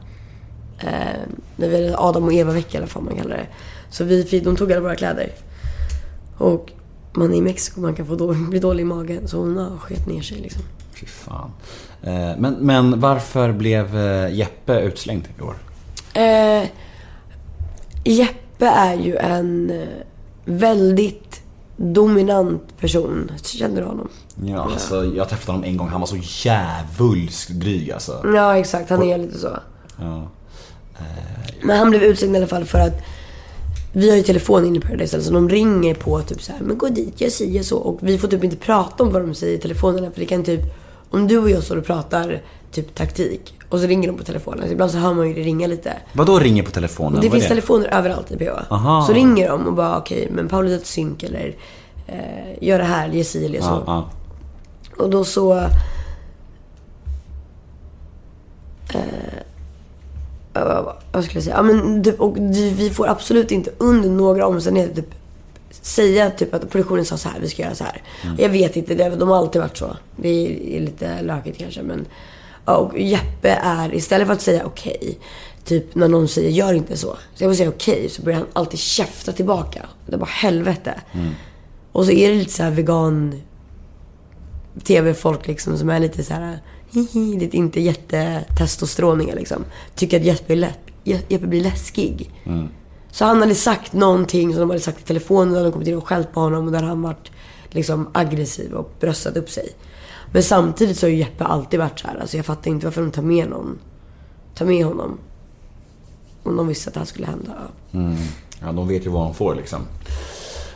Eh, när vi hade Adam och Eva-vecka eller vad man kallar det. Så vi, de tog alla våra kläder. Och man är i Mexiko, man kan få då, bli dålig i magen. Så hon har sket ner sig liksom. Fy fan. Eh, Men, men varför blev eh, Jeppe utslängd i år? Eh, Jeppe är ju en eh, väldigt dominant person. Känner du honom? Ja, alltså, jag träffade honom en gång. Han var så djävulskt dryg alltså. Ja, exakt. Han är lite så. Ja. Men han blev utslängd i alla fall för att vi har ju telefon inne i Paradise så de ringer på typ så här, men gå dit, jag säger så. Och vi får typ inte prata om vad de säger i telefonerna för det kan typ, om du och jag står och pratar typ taktik och så ringer de på telefonen. Så ibland så hör man ju det ringa lite. Vad då ringer på telefonen? Det Vad finns telefoner överallt i. Aha. Så ringer de och bara okej, men Paulina ett synk eller eh, gör det här, ge si eller så. Ja. Och då så... Eh, vad- skulle jag säga? Ja, men, typ, och vi får absolut inte under några omständigheter typ, säga typ att produktionen sa så här, vi ska göra så här. Jag vet inte, det, de har alltid varit så. Det är, är lite lökigt kanske men... Och Jeppe är, istället för att säga okej, typ när någon säger gör inte så. Så jag vill säga okej, så börjar han alltid käfta tillbaka. Det är bara helvete. Och så är det lite så här vegan tv-folk liksom som är lite så här hihi, lite inte jättetestosteroniga liksom. Tycker att Jeppe, är lä- Je- Jeppe blir läskig. Så han hade sagt någonting som de hade sagt i telefonen och de kommit in och skällt på honom och där han varit liksom aggressiv och bröstat upp sig. Men samtidigt så har ju Jeppe alltid varit så här. Alltså jag fattar inte varför de tar med någon. Tar med honom. Om de visste att det här skulle hända. Ja, de vet ju vad de får liksom.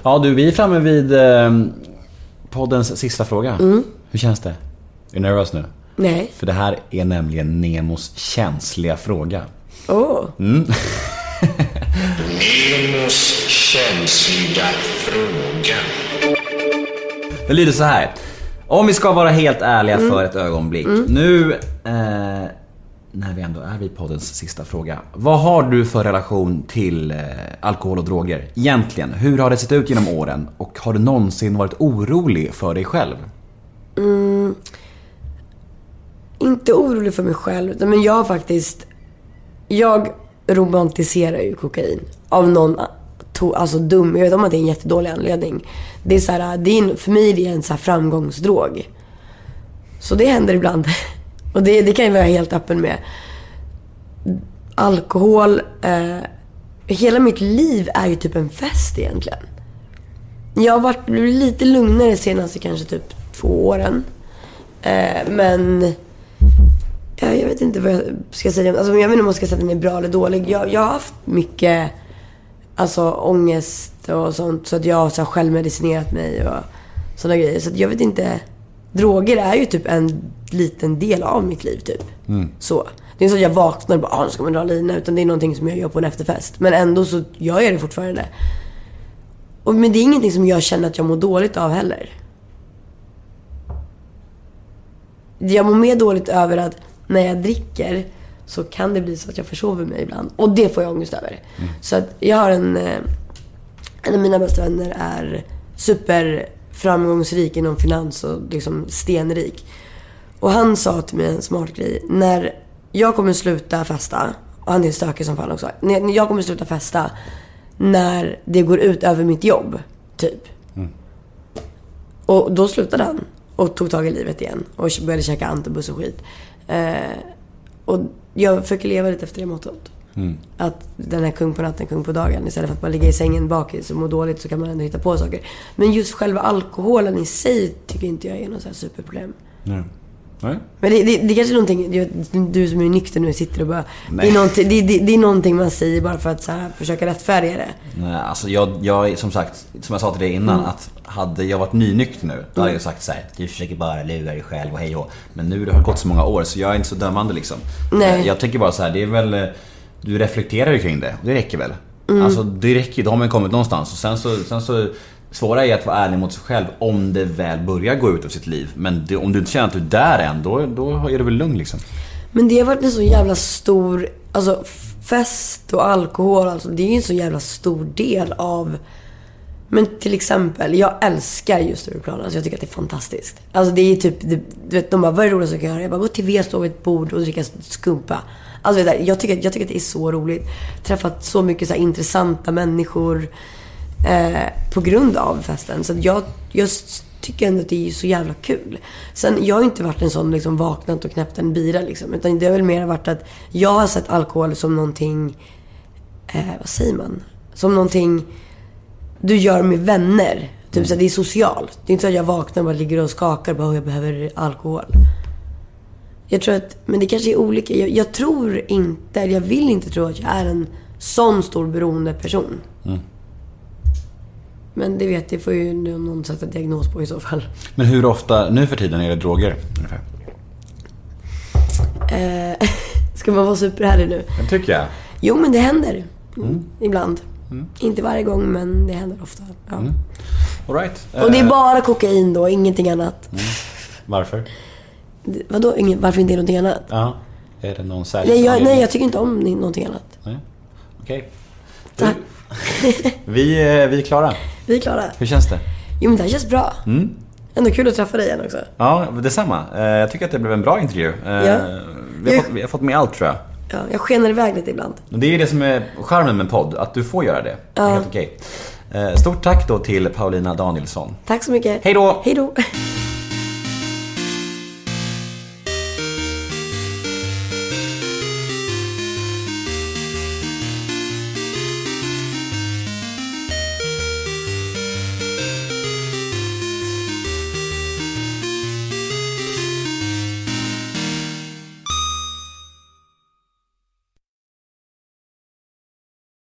Ja du, vi är framme vid eh, poddens sista fråga. Hur känns det? Är du nervös nu? Nej. För det här är nämligen Nemos känsliga fråga. Åh. Nemos känsliga fråga. Det lyder så här. Om vi ska vara helt ärliga för ett ögonblick. Nu, eh, när vi ändå är vid poddens sista fråga. Vad har du för relation till eh, alkohol och droger? Egentligen, hur har det sett ut genom åren? Och har du någonsin varit orolig för dig själv? Mm. inte orolig för mig själv, men jag har faktiskt... Jag romantiserar ju kokain. Av någon to, alltså dum, jag vet om att det är en jättedålig anledning. Det är så här, det är en, för mig är det en så här framgångsdrog. Så det händer ibland. [LAUGHS] Och det, det kan jag vara helt öppen med. Alkohol, eh, hela mitt liv är ju typ en fest egentligen. Jag har varit blivit lite lugnare de senaste kanske typ två åren. Eh, men Ja, jag vet inte vad jag ska säga. Alltså, jag vet inte om jag ska säga att den är bra eller dålig. Jag, jag har haft mycket alltså, ångest och sånt. Så att jag har självmedicinerat mig och sådana grejer. Så att jag vet inte. Droger är ju typ en liten del av mitt liv typ. Så. Det är inte så att jag vaknar och bara ah, nu ska man dra lina. Utan det är någonting som jag gör på en efterfest. Men ändå så gör jag det fortfarande. Och, men det är ingenting som jag känner att jag mår dåligt av heller. Jag mår mer dåligt över att när jag dricker så kan det bli så att jag försover mig ibland. Och det får jag ångest över. Så att jag har en... eh, En av mina bästa vänner är superframgångsrik inom finans och liksom stenrik. Och han sa till mig en smart grej. När jag kommer sluta festa, och han är stökig som fan också. När jag kommer sluta festa när det går ut över mitt jobb, typ. Och då slutade han och tog tag i livet igen och började käka antabus och skit. Eh, och jag försöker leva lite efter det mottot. Att den är kung på natten, kung på dagen. Istället för att man ligger i sängen bakis och mår dåligt så kan man ändå hitta på saker. Men just själva alkoholen i sig tycker inte jag är något så superproblem. Nej. Nej? Men det, det, det kanske är någonting, du, du som är nykter nu sitter och bara... Det är, någonting, det, det, det är någonting man säger bara för att så här, försöka rättfärdiga det. Nej, alltså jag, jag, som sagt, som jag sa till dig innan, att hade jag varit nynykter nu, då hade jag sagt så här: du försöker bara lura dig själv och hej och Men nu det har gått så många år så jag är inte så dömande liksom. Nej. Jag tänker bara så här, det är väl, eh, du reflekterar ju kring det, det räcker väl? Alltså det räcker ju, då har man kommit någonstans. Och sen så, sen så Svåra är att vara ärlig mot sig själv om det väl börjar gå ut av sitt liv. Men det, om du inte känner att du är där än, då, då är du väl lugn liksom. Men det har varit en så jävla stor... Alltså fest och alkohol, alltså, det är ju en så jävla stor del av Men till exempel, jag älskar just Stureplan. Alltså jag tycker att det är fantastiskt. Alltså det är typ, det, du vet, de bara, vad är det roligaste du kan göra? Jag bara, gå till V, stå vid ett bord och dricka skumpa. Alltså vet du, jag tycker, jag tycker att det är så roligt. Träffat så mycket så här, intressanta människor eh, på grund av festen. Så jag, jag tycker ändå att det är så jävla kul. Sen, jag har inte varit en sån liksom vaknat och knäppt en bira liksom. Utan det har väl mer varit att jag har sett alkohol som någonting, eh, vad säger man? Som någonting du gör med vänner. Typ så att det är socialt. Det är inte så att jag vaknar och bara ligger och skakar och bara, "Åh, jag behöver alkohol. Jag tror att, men det kanske är olika. Jag, jag tror inte, eller jag vill inte tro att jag är en sån stor beroende person. Men det vet jag, får ju någon sätta diagnos på i så fall. Men hur ofta nu för tiden är det droger ungefär? Eh, [LAUGHS] ska man vara superhärlig nu? Det tycker jag. Jo, men det händer. Ibland. Inte varje gång, men det händer ofta. Ja. All right. Och det är Eh, bara kokain då, ingenting annat. Varför? Det- Vadå, ingen, varför inte någonting annat? Ja. Är det någon särskild Nej jag, nej, jag tycker inte om någonting annat. Nej. Okej. Tack. [LAUGHS] Vi, eh, vi är klara. Vi är klara. Hur känns det? Jo, men det här känns bra. Ändå kul att träffa dig igen också. Ja, detsamma. Eh, Jag tycker att det blev en bra intervju. Eh, Ja. Vi, har Jag- fått, vi har fått med allt tror jag. Ja, jag skenar iväg lite ibland. Det är det som är charmen med en podd, att du får göra det. Det är Ja. helt okej. Stort tack då till Paulina Danielsson. Tack så mycket. Hej då! Hej då.